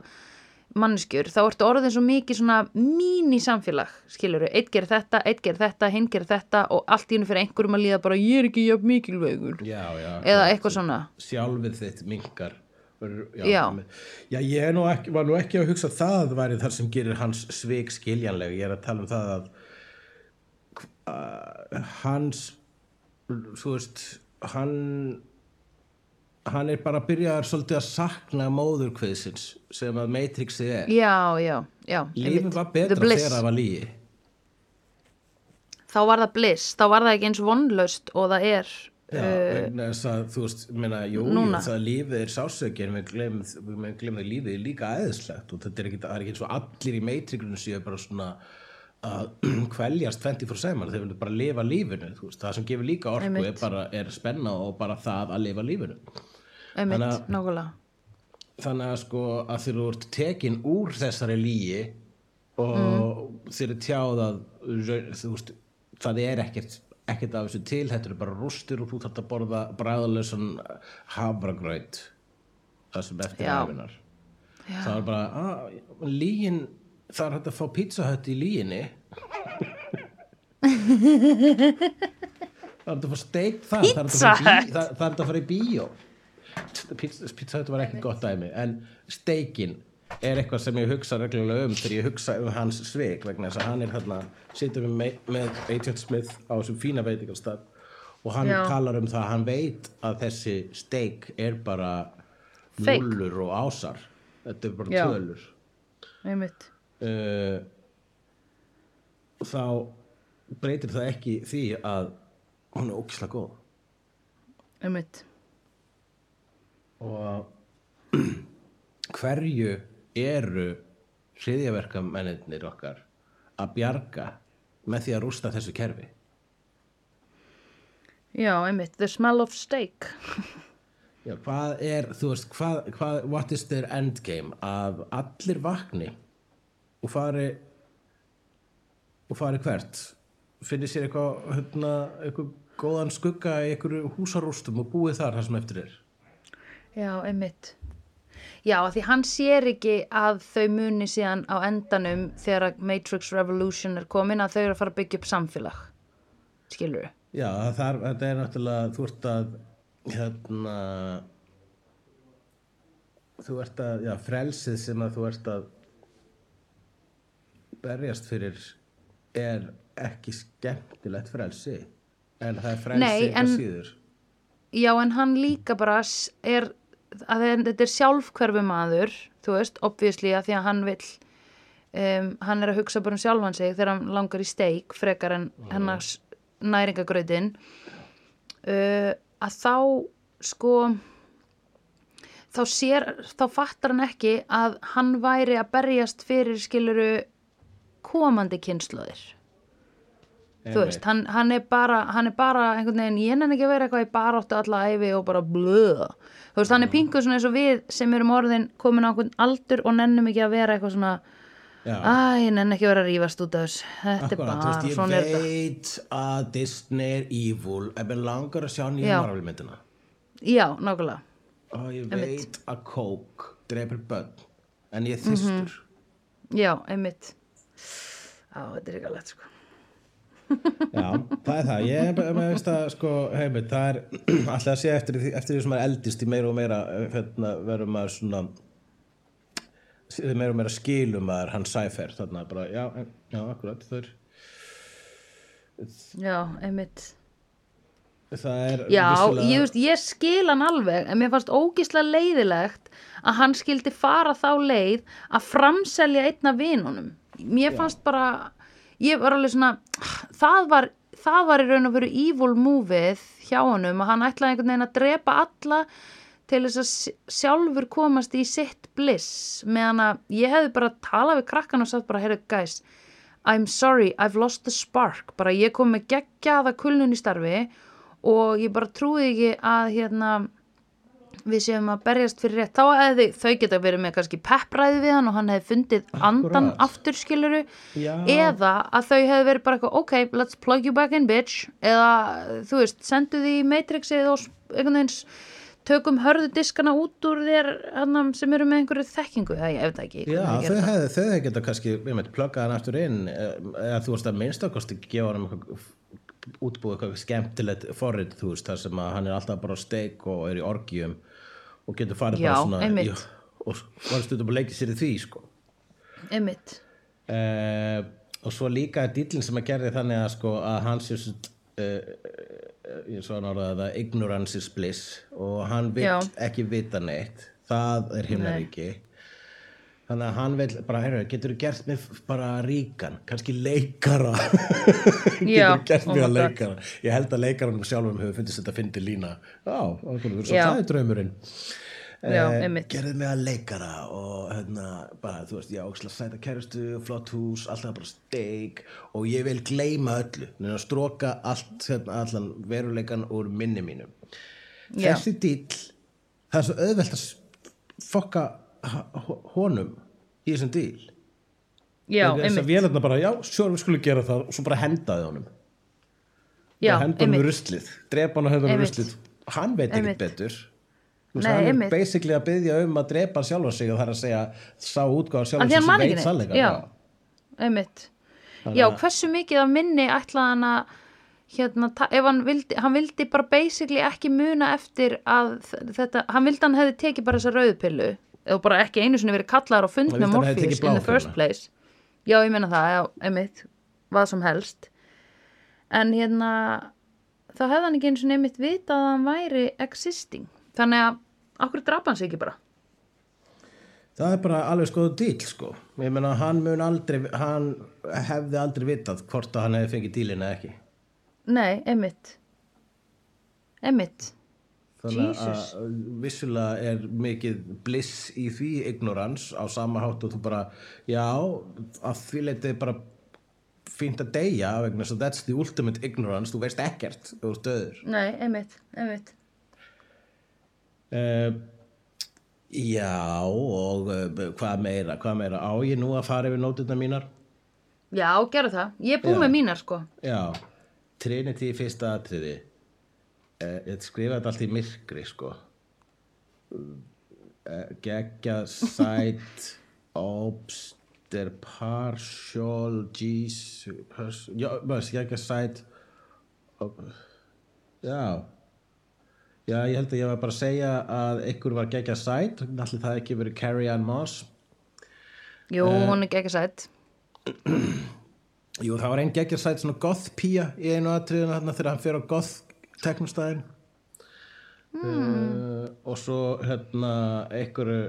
manneskjur, þá ertu orðin svo mikið svona mín samfélag, skilur við, eitt gerir þetta, eitt gerir þetta, hinn gerir þetta og allt í hennu fyrir einhverjum að líða bara, ég er ekki jafn mikilvægur. Já, já, eða eitthvað svona. Sjálfið þitt minkar já, Já. ég nú ekki, var nú ekki að hugsa að það væri þar sem gerir hans svik skiljanleg. Ég er að tala um það að uh, hans þú veist hann hann er bara að byrja svolítið að sakna móðurkviðsins sem að Matrixið er. Já, já, já lífið var betra þegar það var lígi þá var það bliss, þá var það ekki eins vonlaust og það er Já, vegna þess að þú veist, meina, jú, Núna. það lífið er sásöki en við glemum, að lífið er líka eðislegt og þetta er ekki, það er ekki eins og allir í meitriklunum séu bara svona að kveljast 24-7 þeir vilja bara lifa lífinu, veist, það sem gefur líka orku er bara, er spenna og bara það að lifa lífinu einmitt, nákvæmlega. Þannig að sko að þeir eru tekin úr þessari lígi og Mm. þeir eru tjáð að veist, það er ekkert ekkert af þessu til, þetta eru bara rústir og þú þarft að borða bræðalösan hafragraut það sem eftir Já. æfinar það er bara, að, lígin það er hægt að fá pizzahött í líginni það er hægt að fá steik það það er hægt að fara í bíó pizza, Hut var ekki gott dæmi. En steikin er eitthvað sem ég hugsa reglulega um þegar ég hugsa um hans svik vegna þess að hann er hérna situr með, með Agent Smith á þessum fína veitingarstað og hann Já. talar um það að hann veit að þessi steik er bara nullur og ásar. Þetta er bara Já. tölur. Uh, þá breytir það ekki því að hún er ókislega góð. Einmitt og hverju eru hriðjaverkamennir okkar að bjarga með því að rústa þessu kerfi? Já, einmitt, the smell of steak. Já, hvað er, þú veist, hvað, hvað, what is their endgame að allir vakni og fari og fari hvert? Finnir sér eitthvað, hérna, eitthvað góðan skugga í einhverju húsarústum og búið þar það sem eftir er Já, einmitt. Já, því hann sér ekki að þau muni síðan á endanum þegar Matrix Revolution er komin að þau eru að fara að byggja upp samfélag. Skilur þú? Já, þar, þetta er náttúrulega, þú ert að, hérna, þú ert að, já, frelsið sem að þú ert að berjast fyrir er ekki skemmtilegt frelsi, en það er frelsi Nei, en- síður. Já, en hann líka bara er, að þe- þetta er sjálfhverfu maður, þú veist, obviously að því að hann vill, um, hann er að hugsa bara um sjálfan sig þegar hann langar í steik, frekar en hennar næringagrautin, uh, að þá, sko, þá sér, þá fattar hann ekki að hann væri að berjast fyrir skiluru komandi kynnslóðir þú veist, hann, hann er bara hann er bara einhvern veginn, ég nenni ekki að vera eitthvað í baráttu alla æfi og bara blöð þú veist, hann er pinguð svona eins og við sem erum orðin komin á einhvern aldur og nennum ekki að vera eitthvað svona æ, ég nenni ekki að vera að rífast út af þess þetta er bara, veist, ég svona er þetta. veit að Disney er evil, en mér langar að sjá nýja Já. Marvel myndina. já, nákvæmlega. Og ég veit að Coke drepur börn, en ég er þyrstur. já, einmitt. Á, þetta er ekki alveg sko Já, það er það. Ég veist að, sko, heimitt, það er alltaf að sé eftir, eftir því sem maður eldist í meira og meira, hérna, verður maður svona, meira og meira skilum maður hann sæfer, þarna bara, já, já, akkurat, það er, já, einmitt. Það er Já, vissulega- ég, veist, ég skil hann alveg en mér fannst ógislega leiðilegt að hann skildi fara þá leið að framselja einna vinunum. Mér fannst bara ég var alveg svona það var, það var í raun og veru evil movið hjá honum að hann ætlaði einhvern veginn að drepa alla til þess að sj- sjálfur komast í sitt bliss meðan að ég hefði bara talað við krakkan og sagt bara, heyrðu guys I'm sorry, I've lost the spark. Bara ég kom með geggjaða kulnun í starfi og ég bara trúi ekki að hérna við séum að berjast fyrir rétt þá hefði þau geta verið með kannski peppræði við hann og hann hefði fundið andan Akkúrat. aftur skiluru Já. eða að þau hefði verið bara eitthvað ok, let's plug you back in bitch. Eða þú veist, sendu því og s- einhvern veginn s- tökum hörðu diskana út úr þér hannam, sem eru með einhverju þekkingu. Eða ég veit ekki Já, þau hefði, þau hefði geta kannski, við með plugga hann aftur inn eh, eða þú veist að minnstakosti gefa hann eitthvað útbúið eitthvað skemmtilegt forrið, þú veist, þar sem að hann er alltaf bara steik og er í orgjum og getur farið Já, bara svona einmitt. í- og var stundum að leikja sér í því, sko. Einmitt, uh, og svo líka er dýllin sem að gerði þannig að sko að hann sé svo uh, ég svo orðaði það ignorance is bliss og hann vill Já. ekki vita neitt. Það er himnaríki þannig að hann vil bara, heyrðu, getur þú gert mig bara ríkan, kannski leikara. Getur gert oh mig að leikara? Ég held að leikaranum sjálfum hefur fundist þetta fyndi lína. Já. það er draumurinn. Eh, gerðu mig að leikara og hérna, bara, þú veist, já, óksla sæta kærustu, flott hús, alltaf bara steik. Og ég vil gleyma öllu. Neina stróka allt, hérna, allan veruleikan úr minni mínum Já. þessi dýll það er svo auðvelt að fokka honum í þessum dýl Já, þess að einmitt. vélarna bara, já, sjór við skulum gera það og svo bara hendaði honum Já, bara henda honum einmitt. í ruslið, drepa hann og henda honum í Einmitt. ruslið hann veit Einmitt. betur Nei, hann er einmitt. basically að byggja um að drepa sjálfa sig og það er að segja sá útgáða Af sjálfa sig sem veit sannleika Já. Einmitt. Já, hversu mikið af minni ætlaði hann að hérna, ef hann vildi, hann vildi bara basically ekki muna eftir að þetta, hann vildi hann hefði tekið bara þessa rauðpillu eða bara ekki einu sinni verið kallaður á fund með Morpheus in the first place. Já, ég meina það, já, einmitt hvað sem helst. En hérna þá hefði hann ekki einu sinni einmitt vita að hann væri existing. Þannig að, okkur drapa hann sig ekki bara? Það er bara alveg skoðu dýl sko. ég meina hann mun aldrei hann hefði aldrei vitað hvort að hann hefði fengið dýlina eða ekki. Nei, einmitt. Einmitt þannig að vissulega er mikið bliss í því ignorans á sama hátt og þú bara já, að því leitið bara fínt að deyja vegna svo that's the ultimate ignorance, þú veist ekkert þú ert döður nei, einmitt, einmitt uh, já og uh, hvað meira, hvað meira á ég nú að fara yfir nótuna mínar Já, gerðu það. Ég er búið Já. með mínar, sko. já, Trinity í fyrsta atriði ég skrifa þetta allt í myrkri sko. Uh, geggja sight obster partial Jesus geggja ob- já. Já, ég held að ég var bara að segja að ykkur var geggja sight allir það ekki verið Carrie Ann Moss. Jú, hún er ekki sætt. Jú, það var einn geggjur sætt svona goth pía í einu atriðinu þarna þegar hann fyrir á goth teknostæðin uh, og svo hérna einhverju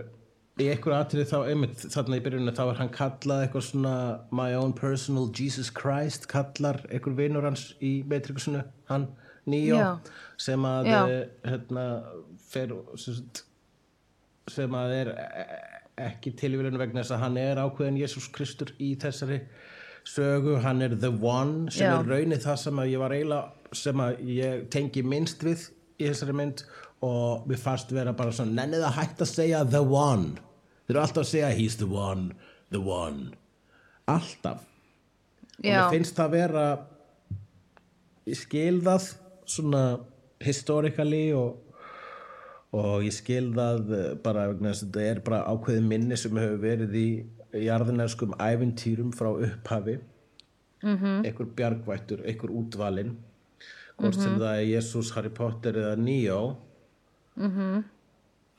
í einhverju atrið þá einmitt þarna í byrjunni þá er hann kallað eitthvað svona my own personal Jesus Christ kallar einhver vinur hans í Matrixinu hann Neo Já. sem að eh, hérna fer sem, að er e- ekki tilvíðinu vegna þess að hann er ákveðin Jésús Kristur í þessari sögu, hann er the one sem Já. er raunið það sem að ég var eiginlega sem að ég tengi minnst við í þessari mynd og mér fannst vera bara svona, nennið að hætta að segja the one, þeir eru alltaf að segja he's the one, the one. Alltaf. Og Já. mér finnst það vera ég skil það svona historically og og ég skil það eh, bara vegna þess að þetta er bara ákveðið minni sem hefur verið í jarðinæskum ævintýrum frá upphafi. Mm -hmm. einhver bjargvættur, einhver útvalinn hvort sem það er Jesus, Harry Potter eða Neo mm -hmm.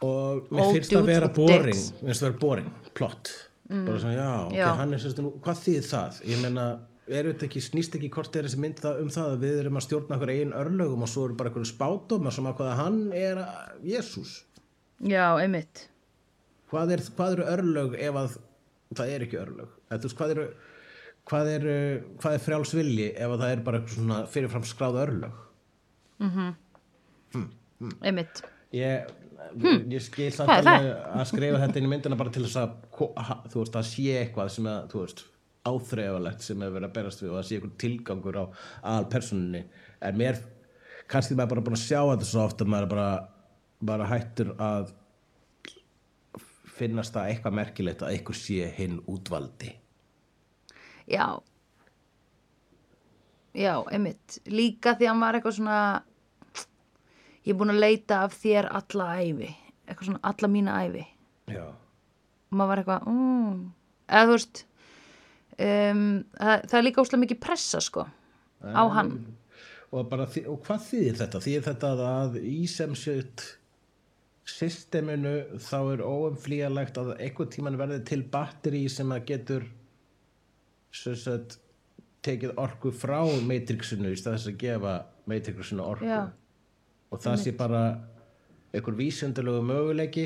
og mér finnst það dudes vera boring mér finnst það vera boring, plott bara svona, já, ok, Já. hann er sérstu nú hvað þýð það? Ég meina, ekki snýst ekki hvort er þessi mynd það, um það að við erum að stjórna okkur eigin örlögum og svo eru bara einhverju spátumar sem að hann er að- Jesús Já, einmitt. hvað, er, hvað eru örlög ef að það er ekki örlög þú veist, hvað, eru, hvað, eru, hvað er frjálsvilji ef að það er bara eitthvað svona fyrirfram skráð örlög Einmitt. ég, ég skil samt Hm. Hvað er það? að skrifa þetta inn í myndina bara til þess að þú veist, að sé eitthvað sem að, þú veist, áþreifalegt sem hefur verið að berast við og að sé eitthvað tilgangur á aðalpersoninni en mér, kannski maður bara búin að sjá þetta svo oft að maður er bara, bara hættur að finnast það eitthvað merkilegt að eitthvað sé hinn útvaldi Já. Já, einmitt. Líka því að hann var eitthvað svona, ég er búin að leita af þér alla æfi. Eitthvað svona alla mína æfi. já, Og maður var eitthvað, mm. Eða þú veist, um, það, það er líka óslega mikið pressa, sko, á hann. og, bara, og hvað þýðir þetta? þýðir þetta að í sem sett systeminu þá er óumflýjalegt að einhvern tíman verði til batteri sem að getur sagt tekið orku frá Matrixinu í stað þess að gefa Matrixinu orku. Já. og það sé bara einhver vísindalegu möguleiki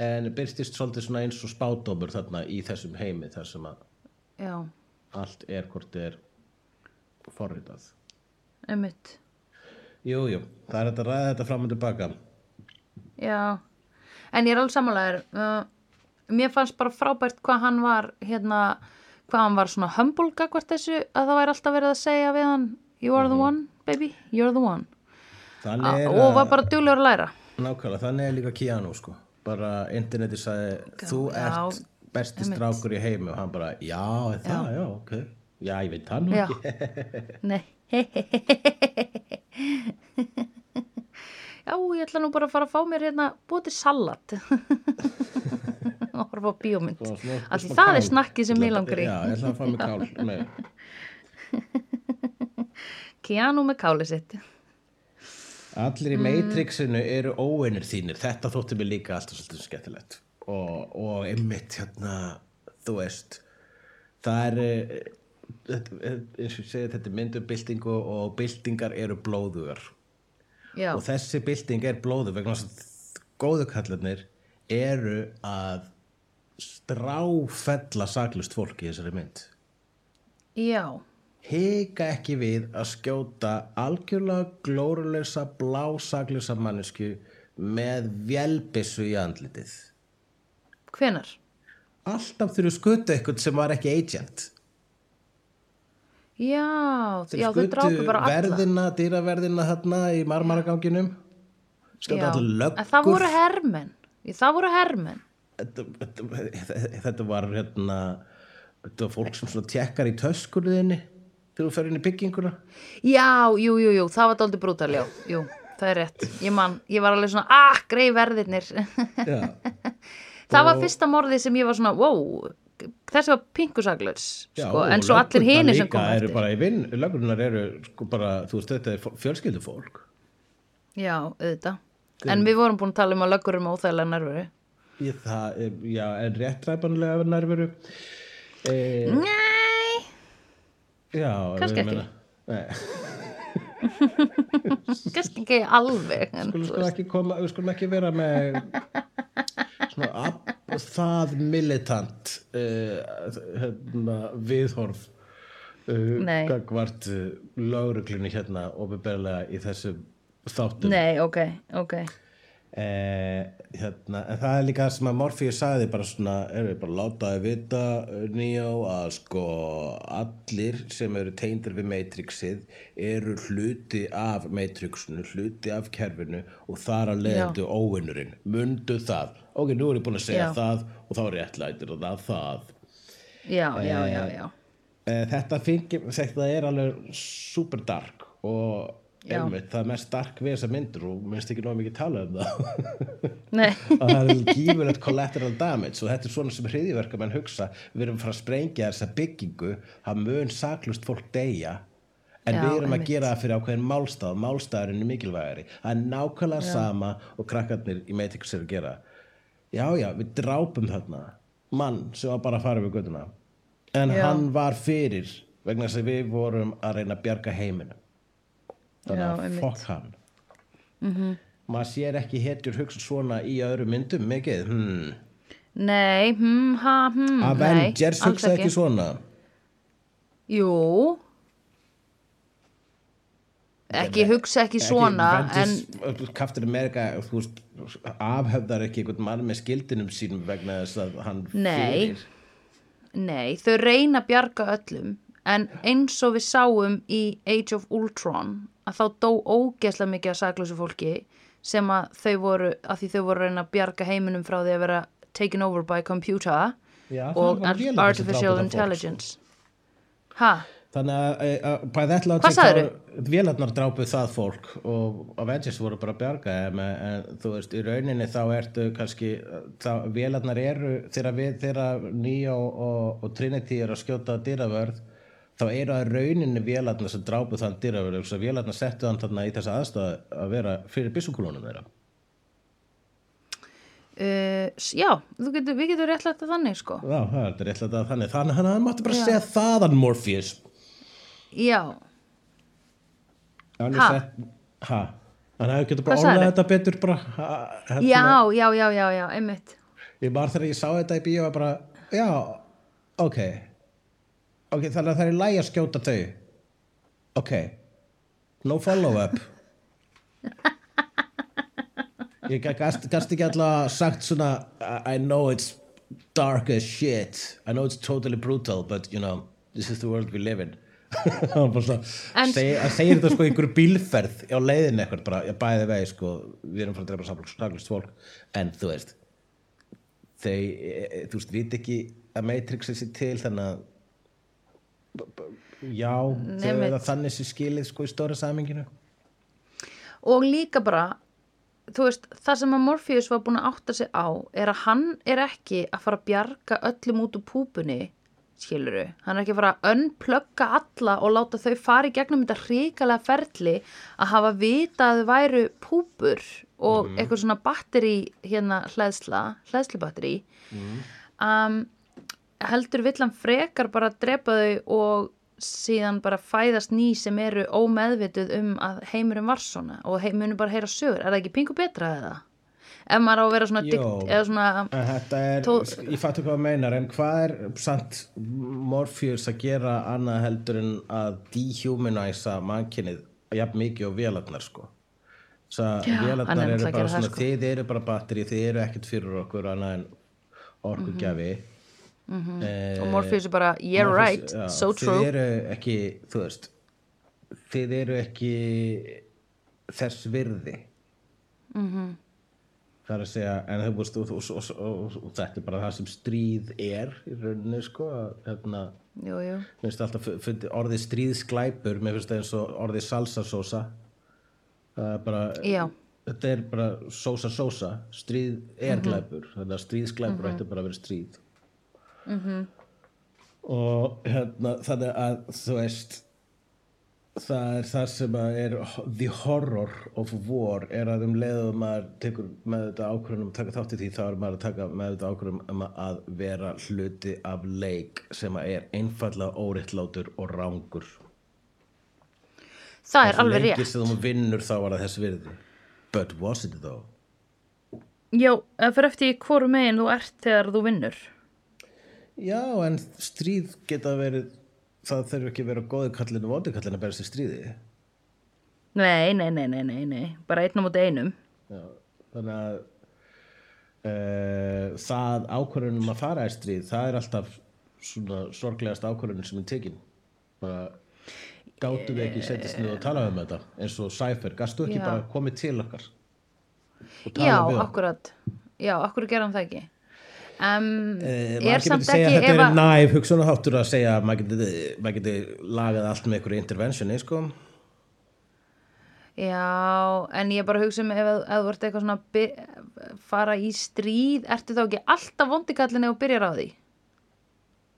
en byrstist svolítið svona eins og spádómur þarna í þessum heimi þar sem að já, allt er hvort er forritað. Einmitt. Jú, jú, það er þetta að ræða þetta fram og tilbaka Já, en ég er alveg sammálaður uh, mér fannst bara frábært hvað hann var hérna, hvað hann var svona humble gagvart þessu að það væri alltaf verið að segja við hann you are the one baby, you're the one. A er og var bara duglegur að læra. Nákvæmlega, þannig er líka Keanu sko. Bara interneti sagði þú Já, ert besti strákur í heimi. Og hann bara, já, það, já, ok. Já, ég veit það nú Já. ekki. Nei Já, ég ætla nú bara að fara að fá mér hérna búið salat. Og horfa á bíómynd. Smá það kál. er snakkið sem Ég langar í. Já, ég ætla að fá mig kál með Keanu með káli sitt. Allir í Mm. Matrixinu eru óeinir þínir, þetta þótti mig líka alltaf svolítið skemmtilegt. Og, og einmitt hérna, þú veist, það er, eh, eh, eins og ég segi, þetta er myndum byltingu og byltingar eru blóðugar Já, og þessi bylting er blóðu vegna þess að góðu kallarnir eru að stráfella saklust fólk í þessari mynd. já, hika ekki við að skjóta algjörlega glóruleysa blásaklusa mannesku með vélbissu í andlitið. hvenar? Alltaf þurfu skutu eitthvað sem var ekki agent. Já, já, þau drápu bara alla. verðina, dýraverðina þarna í marmaraganginum. Það voru hermenn. Það voru hermenn. Þetta, þetta, þetta var hérna, þetta var fólk sem tjekkar í töskurðinni þegar þú fer inn í bygginguna. Já, jú, jú, jú, það var dálítið brútal, já, jú, það er rétt. Ég man, ég var alveg svona, ah, grei verðirnir. Það var fyrsta morðið sem ég var svona, wow Þessi var pinkusaglurs, Já, sko En svo allir hinir sem kom eru eftir. bara í vinn, lögurnar eru sko bara, þú veist, þetta er fó- fjölskyldufólk. Já, auðvitað. En við vorum búin að tala um að löggur um óþægilega nærveru er- já, en réttræpanlega nærveru e, Nei, já, Kannski ég ekki. meina, nei, kannski ekki alveg en, skulum, skulum ekki koma við skulum ekki vera með svona ab, það militant uh, hérna, viðhorf uh, Nei. gagvart uh, lögreglunni hérna ofinberlega í þessu þáttum. Nei, ok, ok. Eh, hérna, en það er líka sem að Morpheus sagði bara svona, erum við bara látaði vita Neo að sko allir sem eru teyndir við Matrixið eru hluti af Matrixinu, hluti af kerfinu og þar að leiðandi óvinnurinn. Mundu það, ok, nú er ég búin að segja Já. það og þá er réttlætir og það það. Já, já, já, já. Eh, þetta, fengi, þetta er alveg super dark og Já. einmitt, það er mest dark við þessa myndur og minnst ekki nóg mikið tala um það. Nei, að það er gífurlegt collateral damage og þetta er svona sem hriðiverka menn hugsa. Við erum fara að sprengja þessa byggingu það mun saklust fólk deyja en Já, við erum einmitt. að gera það fyrir ákveðin málstað. Málstaðurinn er mikilvægari. Það er nákvæmlega sama og krakkarnir í Matrix er að gera já já, við drápum þarna mann sem var bara að fara við göttuna en Já. hann var fyrir vegna þess að við vorum að reyna að bjarga heiminum. Þannig að fokk hann. Maður sér ekki hetjur hugsa svona í öðrum myndum mikið hmm. nei, hm, ha, hm Avengers hugsa ekki. svona. Jú Ekki hugsa ekki svona Captain America veist, afhefðar ekki einhvern mann með skildinum sínum vegna þess að hann Nei. fyrir Nei, þau reyna að bjarga öllum en eins og við sáum í Age of Ultron að þá dó ógeðslega mikið að saklausu fólki sem að þau voru að því þau voru að reyna að bjarga heiminum frá því að vera taken over by computer Já, og artificial fólk, intelligence Ha? Þannig að, að, að bæði ætla Hvað sagðirðu? vélarnar drápuð það fólk og Avengers voru bara að bjarga þeim en, þú veist, í rauninni þá ertu kannski, þá, vélarnar eru þegar við, þegar Neo og, og Trinity eru að skjóta dyravörð þá eru að rauninni vélarnar sem drápuð þann dyravörð, þess að vélarnar settu hann þarna í þessa aðstöð að vera fyrir byssukulónum þeirra Uh, já, getur, við getum réttlætt að þannig sko Já, það er réttlega þannig þannig að hann mátti bara Já. segja þaðan Morpheus Já, hann Ha? er sett ha, hann hefur getur bara orðað þetta betur bara ha, hérna. já, já, já, já, já, einmitt. Ég var þegar ég sá þetta í bíó og bara, já, ok. Ok, þannig að það er lægi að skjóta þau. Ok. No follow up ég gast ekki alltaf sagt svona I know it's dark as shit. I know it's totally brutal but you know this is the world we live in að segja þetta sko í einhverju bílferð á leiðin eitthvað bara, ég bæði vegi sko við erum frá að drepa saklust fólk. En þú veist þau, e, þú veist, veit ekki að Matrix er sér til þannig að já, er þannig sér skilið sko í stóra saminginu og líka bara þú veist, það sem að Morpheus var búin að átta sig á er að hann er ekki að fara að bjarga öllum út úr púpunni skiluru, hann er ekki að fara að unplugga alla og láta þau fara í gegnum þetta hrikalega ferli að hafa vita að þau væru púpur og eitthvað svona batteri hérna hlæðsla, hlæðslubatteri um, heldur vill hann frekar bara að drepa þau og síðan bara fæðast ný sem eru ómeðvituð um að heimurum var svona og heimunum bara heyra sögur, er það ekki pingu betra eða? Ef maður á að vera svona dikt, eða svona þetta er, ég fattu hvað það meinar en hvað er samt Morpheus að gera annað heldur en að dehumanisa mannkynnið jafn mikið og vélarnar sko Þess að Já, vélarnar eru að bara svona sko. þið eru bara batteri, þið eru ekkert fyrir okkur annað en orkugjafi mm -hmm. Mhm. og Morpheus er bara, yeah right, so þið true eru ekki, þú veist þið eru ekki þess virði Mhm. -hmm. Það er að segja en þú veist, og, þetta er bara það sem stríð er í rauninni sko, að, hérna jú, jú. mér finnst alltaf orðið stríðsklæpur mér finnst það eins og orðið salsasósa það er bara Já. þetta er bara sósa sósa stríð er glæpur þannig að stríðsklæpur ætti bara að vera stríð -hmm. og hérna þannig að þú veist það er það sem að er the horror of war er að um leiðum maður tekur með þetta ákvörðunum taka þátt í því þá er maður að taka með þetta ákvörðunum um að vera hluti af leik sem að er einfallega órittlátur og rángur það er alveg rétt. sem þú vinnur þá var það þess virði. But was it though? Já, það fyrir eftir í hvoru megin þú ert þegar þú vinnur. Já en stríð geta verið það þurfi ekki að vera góði kallinu og vondi kallinu að berast í stríði. Nei, nei, nei, nei, nei, nei. bara einn á móti einum. Já, þannig að uh, það ákvörðunum að fara í stríð það er alltaf svona sorglegast ákvörðunum sem er tekin. Bara gátum við ekki setjast niður og tala um þetta eins og Cypher, gastu ekki Já. bara komið til okkar já, akkurat já, akkur gerum það ekki um, Eh, er samt ekki þetta er að næf hugsunaháttur að segja að maður geti, maður geti lagað allt með einhverju interventioni sko. Já, en ég bara hugsa um ef, þú ert eitthvað svona að by- fara í stríð, ertu þá ekki alltaf vondikallin ef þú byrjar á því?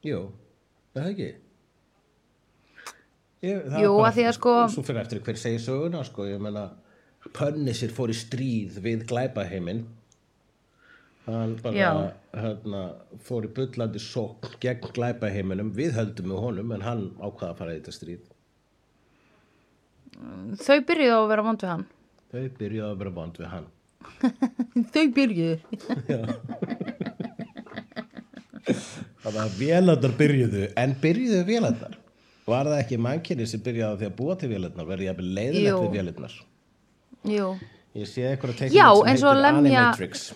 Jú, er það ekki ég, það Jú, að því að sko- Svo fyrir eftir hver segir söguna sko, ég menna Punisher fór í stríð við glæpaheiminn hann bara hérna, fór í bullandi sókn gegn glæpaheiminum. Við höldum með honum en hann ákvaða að fara í þetta stríð. Þau byrjuðu á að vera vond við hann. þau byrjuðu að vera band við hann. Þau byrjuðu. þannig að vélarnar byrjuðu. En byrjuðu vélarnar? Var það ekki mannkinni sem byrjaði á því að búa til vélarnar? Verði jafnvel leiðilegt Jú. við vélarnar? Jú, Ég sé eitthvað að eins og að lemja- Animatrix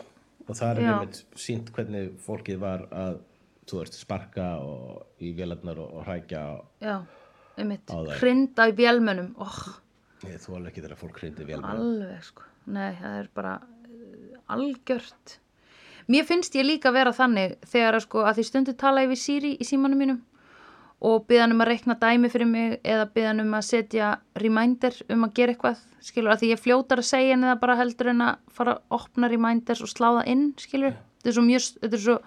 og það er Já. einmitt sínt hvernig fólkið var að þú veist, sparka og, í vélarnar og, og hrækja já, einmitt. Hrinda í bjálmönum. Oh, ég þú alveg ekki þegar fólk hrindi vélarnar alveg, sko. Nei, það er bara uh, algjört. Mér finnst ég líka vera þannig þegar að sko að því stundu tala ég við Siri í símanum mínum og hann um að reikna dæmi fyrir mig eða hann um að setja reminder um að gera eitthvað, skilur, að því ég fljótar að segja henni það bara heldur en að fara að opna reminders og slá það inn, skilur þetta er svo mjög, þetta er svo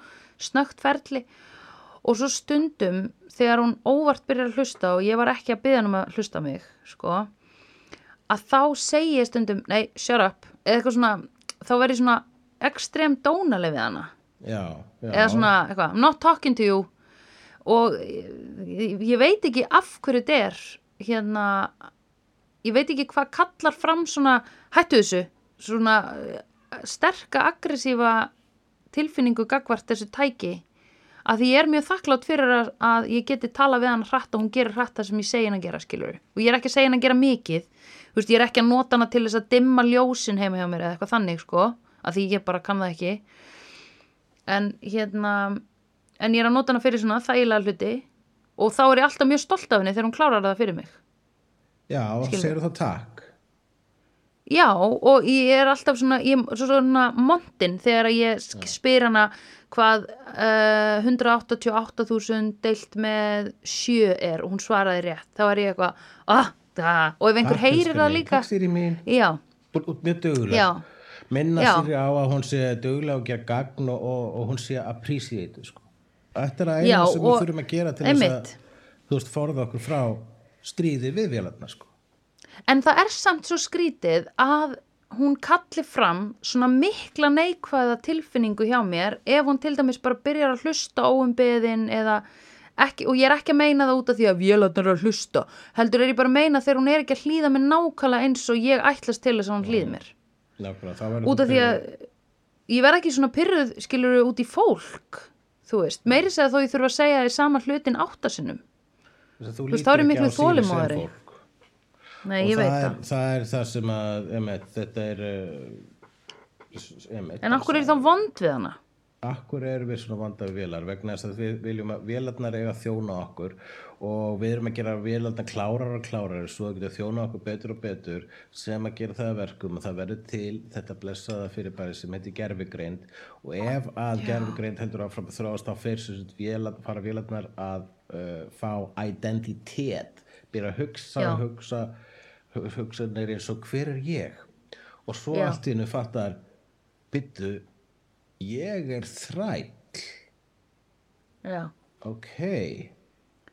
snögt ferli. Og svo stundum þegar hún óvart byrjar að hlusta og ég var ekki að hann um að hlusta mig, sko að þá segi ég stundum, nei, shut up. Eða eitthvað svona, þá verð ég svona ekstrem dónaleg við hana. Já, já, eða svona, eitthvað, I'm not talking to you og ég, veit ekki af hverju þetta er hérna ég veit ekki hvað kallar fram svona hættu þessu svona eh, sterka aggressífa tilfinningu gagvart þessu tæki. Að því ég er mjög þakklátt fyrir að, að ég geti tala við hann hratt og hún gerir hratt það sem ég segi hann að gera skilur og ég er ekki að segja hann að gera mikið. Veist, ég er ekki að nota hana til þess að dimma ljósin heima hjá mér eða eitthvað þannig sko að því ég bara kann það ekki. En hérna en ég er að nota hana fyrir svona þægilega hluti. Og þá er ég alltaf mjög stolt af henni þegar hún klárar það fyrir mig. Já, og segir það takk. Já, og ég er alltaf svona, ég, svo svona montin þegar ég spyr hana hvað uh, 188.000 deilt með 7 er og hún svaraði rétt, þá er ég eitthvað ah, það, og ef einhver Takk, heyrir það líka Takk Siri mín, Já, Út- dugleg. Já, minna sér á að hún sé duglega og gera gagn og, og, og hún sé appreciate sko. Þetta er að Já, eina sem við þurfum að gera til þess að þú veist, forða okkur frá stríði við vélarna sko. en það er samt svo skrítið að hún kalli fram svona mikla neikvæða tilfinningu hjá mér ef hún til dæmis bara byrjar að hlusta óumbeðin eða ekki, og ég er ekki að meina það út af því að vélarnar er að hlusta heldur er ég bara að meina þegar hún er ekki að hlýða mér nákvæmlega eins og ég ætlast til þess að hún hlýði mér. Nákvæmlega, þá verður út af því að ég verð ekki svona pyrruð skilur út í fólk þú veist, meiri segja þó ég þurfa að segja í sama hlutin að þú þú veist, þá er miklu fólk. nei, ég veit það það, er, það. er það sem að emitt, þetta er uh, emitt, en okkur er þá vond við hana Akkur erum við svona vanda við vélar vegna þess að við viljum að vélarnar eiga að þjóna okkur og við erum að gera vélarnar klárar og klárar svo að geta þjóna okkur betur og betur sem að gera það að verkum og það verður til þetta blessaða fyrirbæri sem heitir gerfigreind og ef að gerfigreind heldur áfram að þróast þá fyrir sem sagt vélar, fara vélarnar að uh, fá identitet byrja að hugsa Já. hugsa hugsa neyri eins og hver er ég og svo Já. allt í hennu fattar byttu ég er þræll. Já, ok.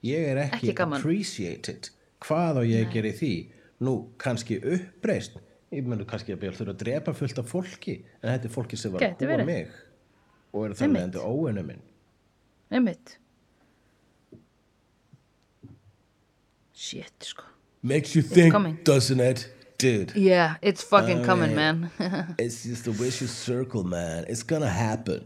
Ég er ekki, Ekki appreciated. Hvað á ég að gera í því? Nú kannski uppreist ég meni kannski að byrja þurfa að drepa fullt af fólki en þetta er fólki sem var að búa mig. Og eru þannig Einmitt. endur óinu minn. Einmitt. Shit, sko. Makes you think coming. doesn't it dude yeah, it's fucking I coming, mean- man it's just a vicious circle man it's gonna happen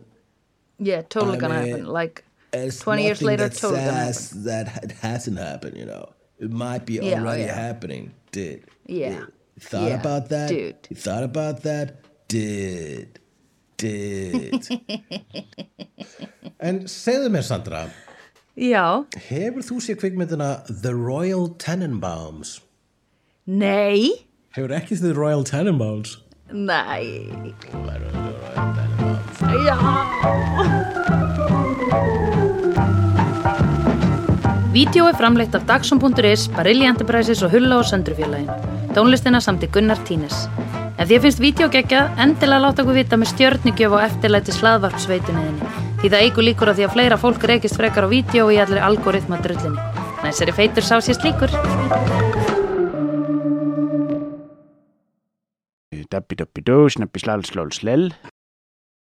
yeah, totally I gonna mean, happen like It's 20 years nothing later, that totally gonna says that it hasn't happened, you know. It might be Yeah, oh, already yeah. happening. Did. Yeah. Did. You thought Yeah, about that? dude. You thought about that? Did. Did. en segðu mér, Sandra, já, hefur þú séð kvikmyndina The Royal Tenenbaums? nei Hefur ekki þið Royal Tenenbaums? nei, The Royal Tenenbaums. já Vídeó er framleitt af Dagsum.is, Barilli Enterprises og Hulla og Söndrufjörlægin. Tónlistina samt í Gunnar Tínes. Ef því finnst vídeo geggjað, endilega láta okkur vita með stjörnigjöf og eftirlæti slaðvarpsveitunniðinni. Því það eigur líkur að því að fleira fólk reykist frekar á vídeo og í allir algoritma drullinni. Næsari feitur sá sér slíkur. Dabbi dabbi dó, snabbi slal slól slell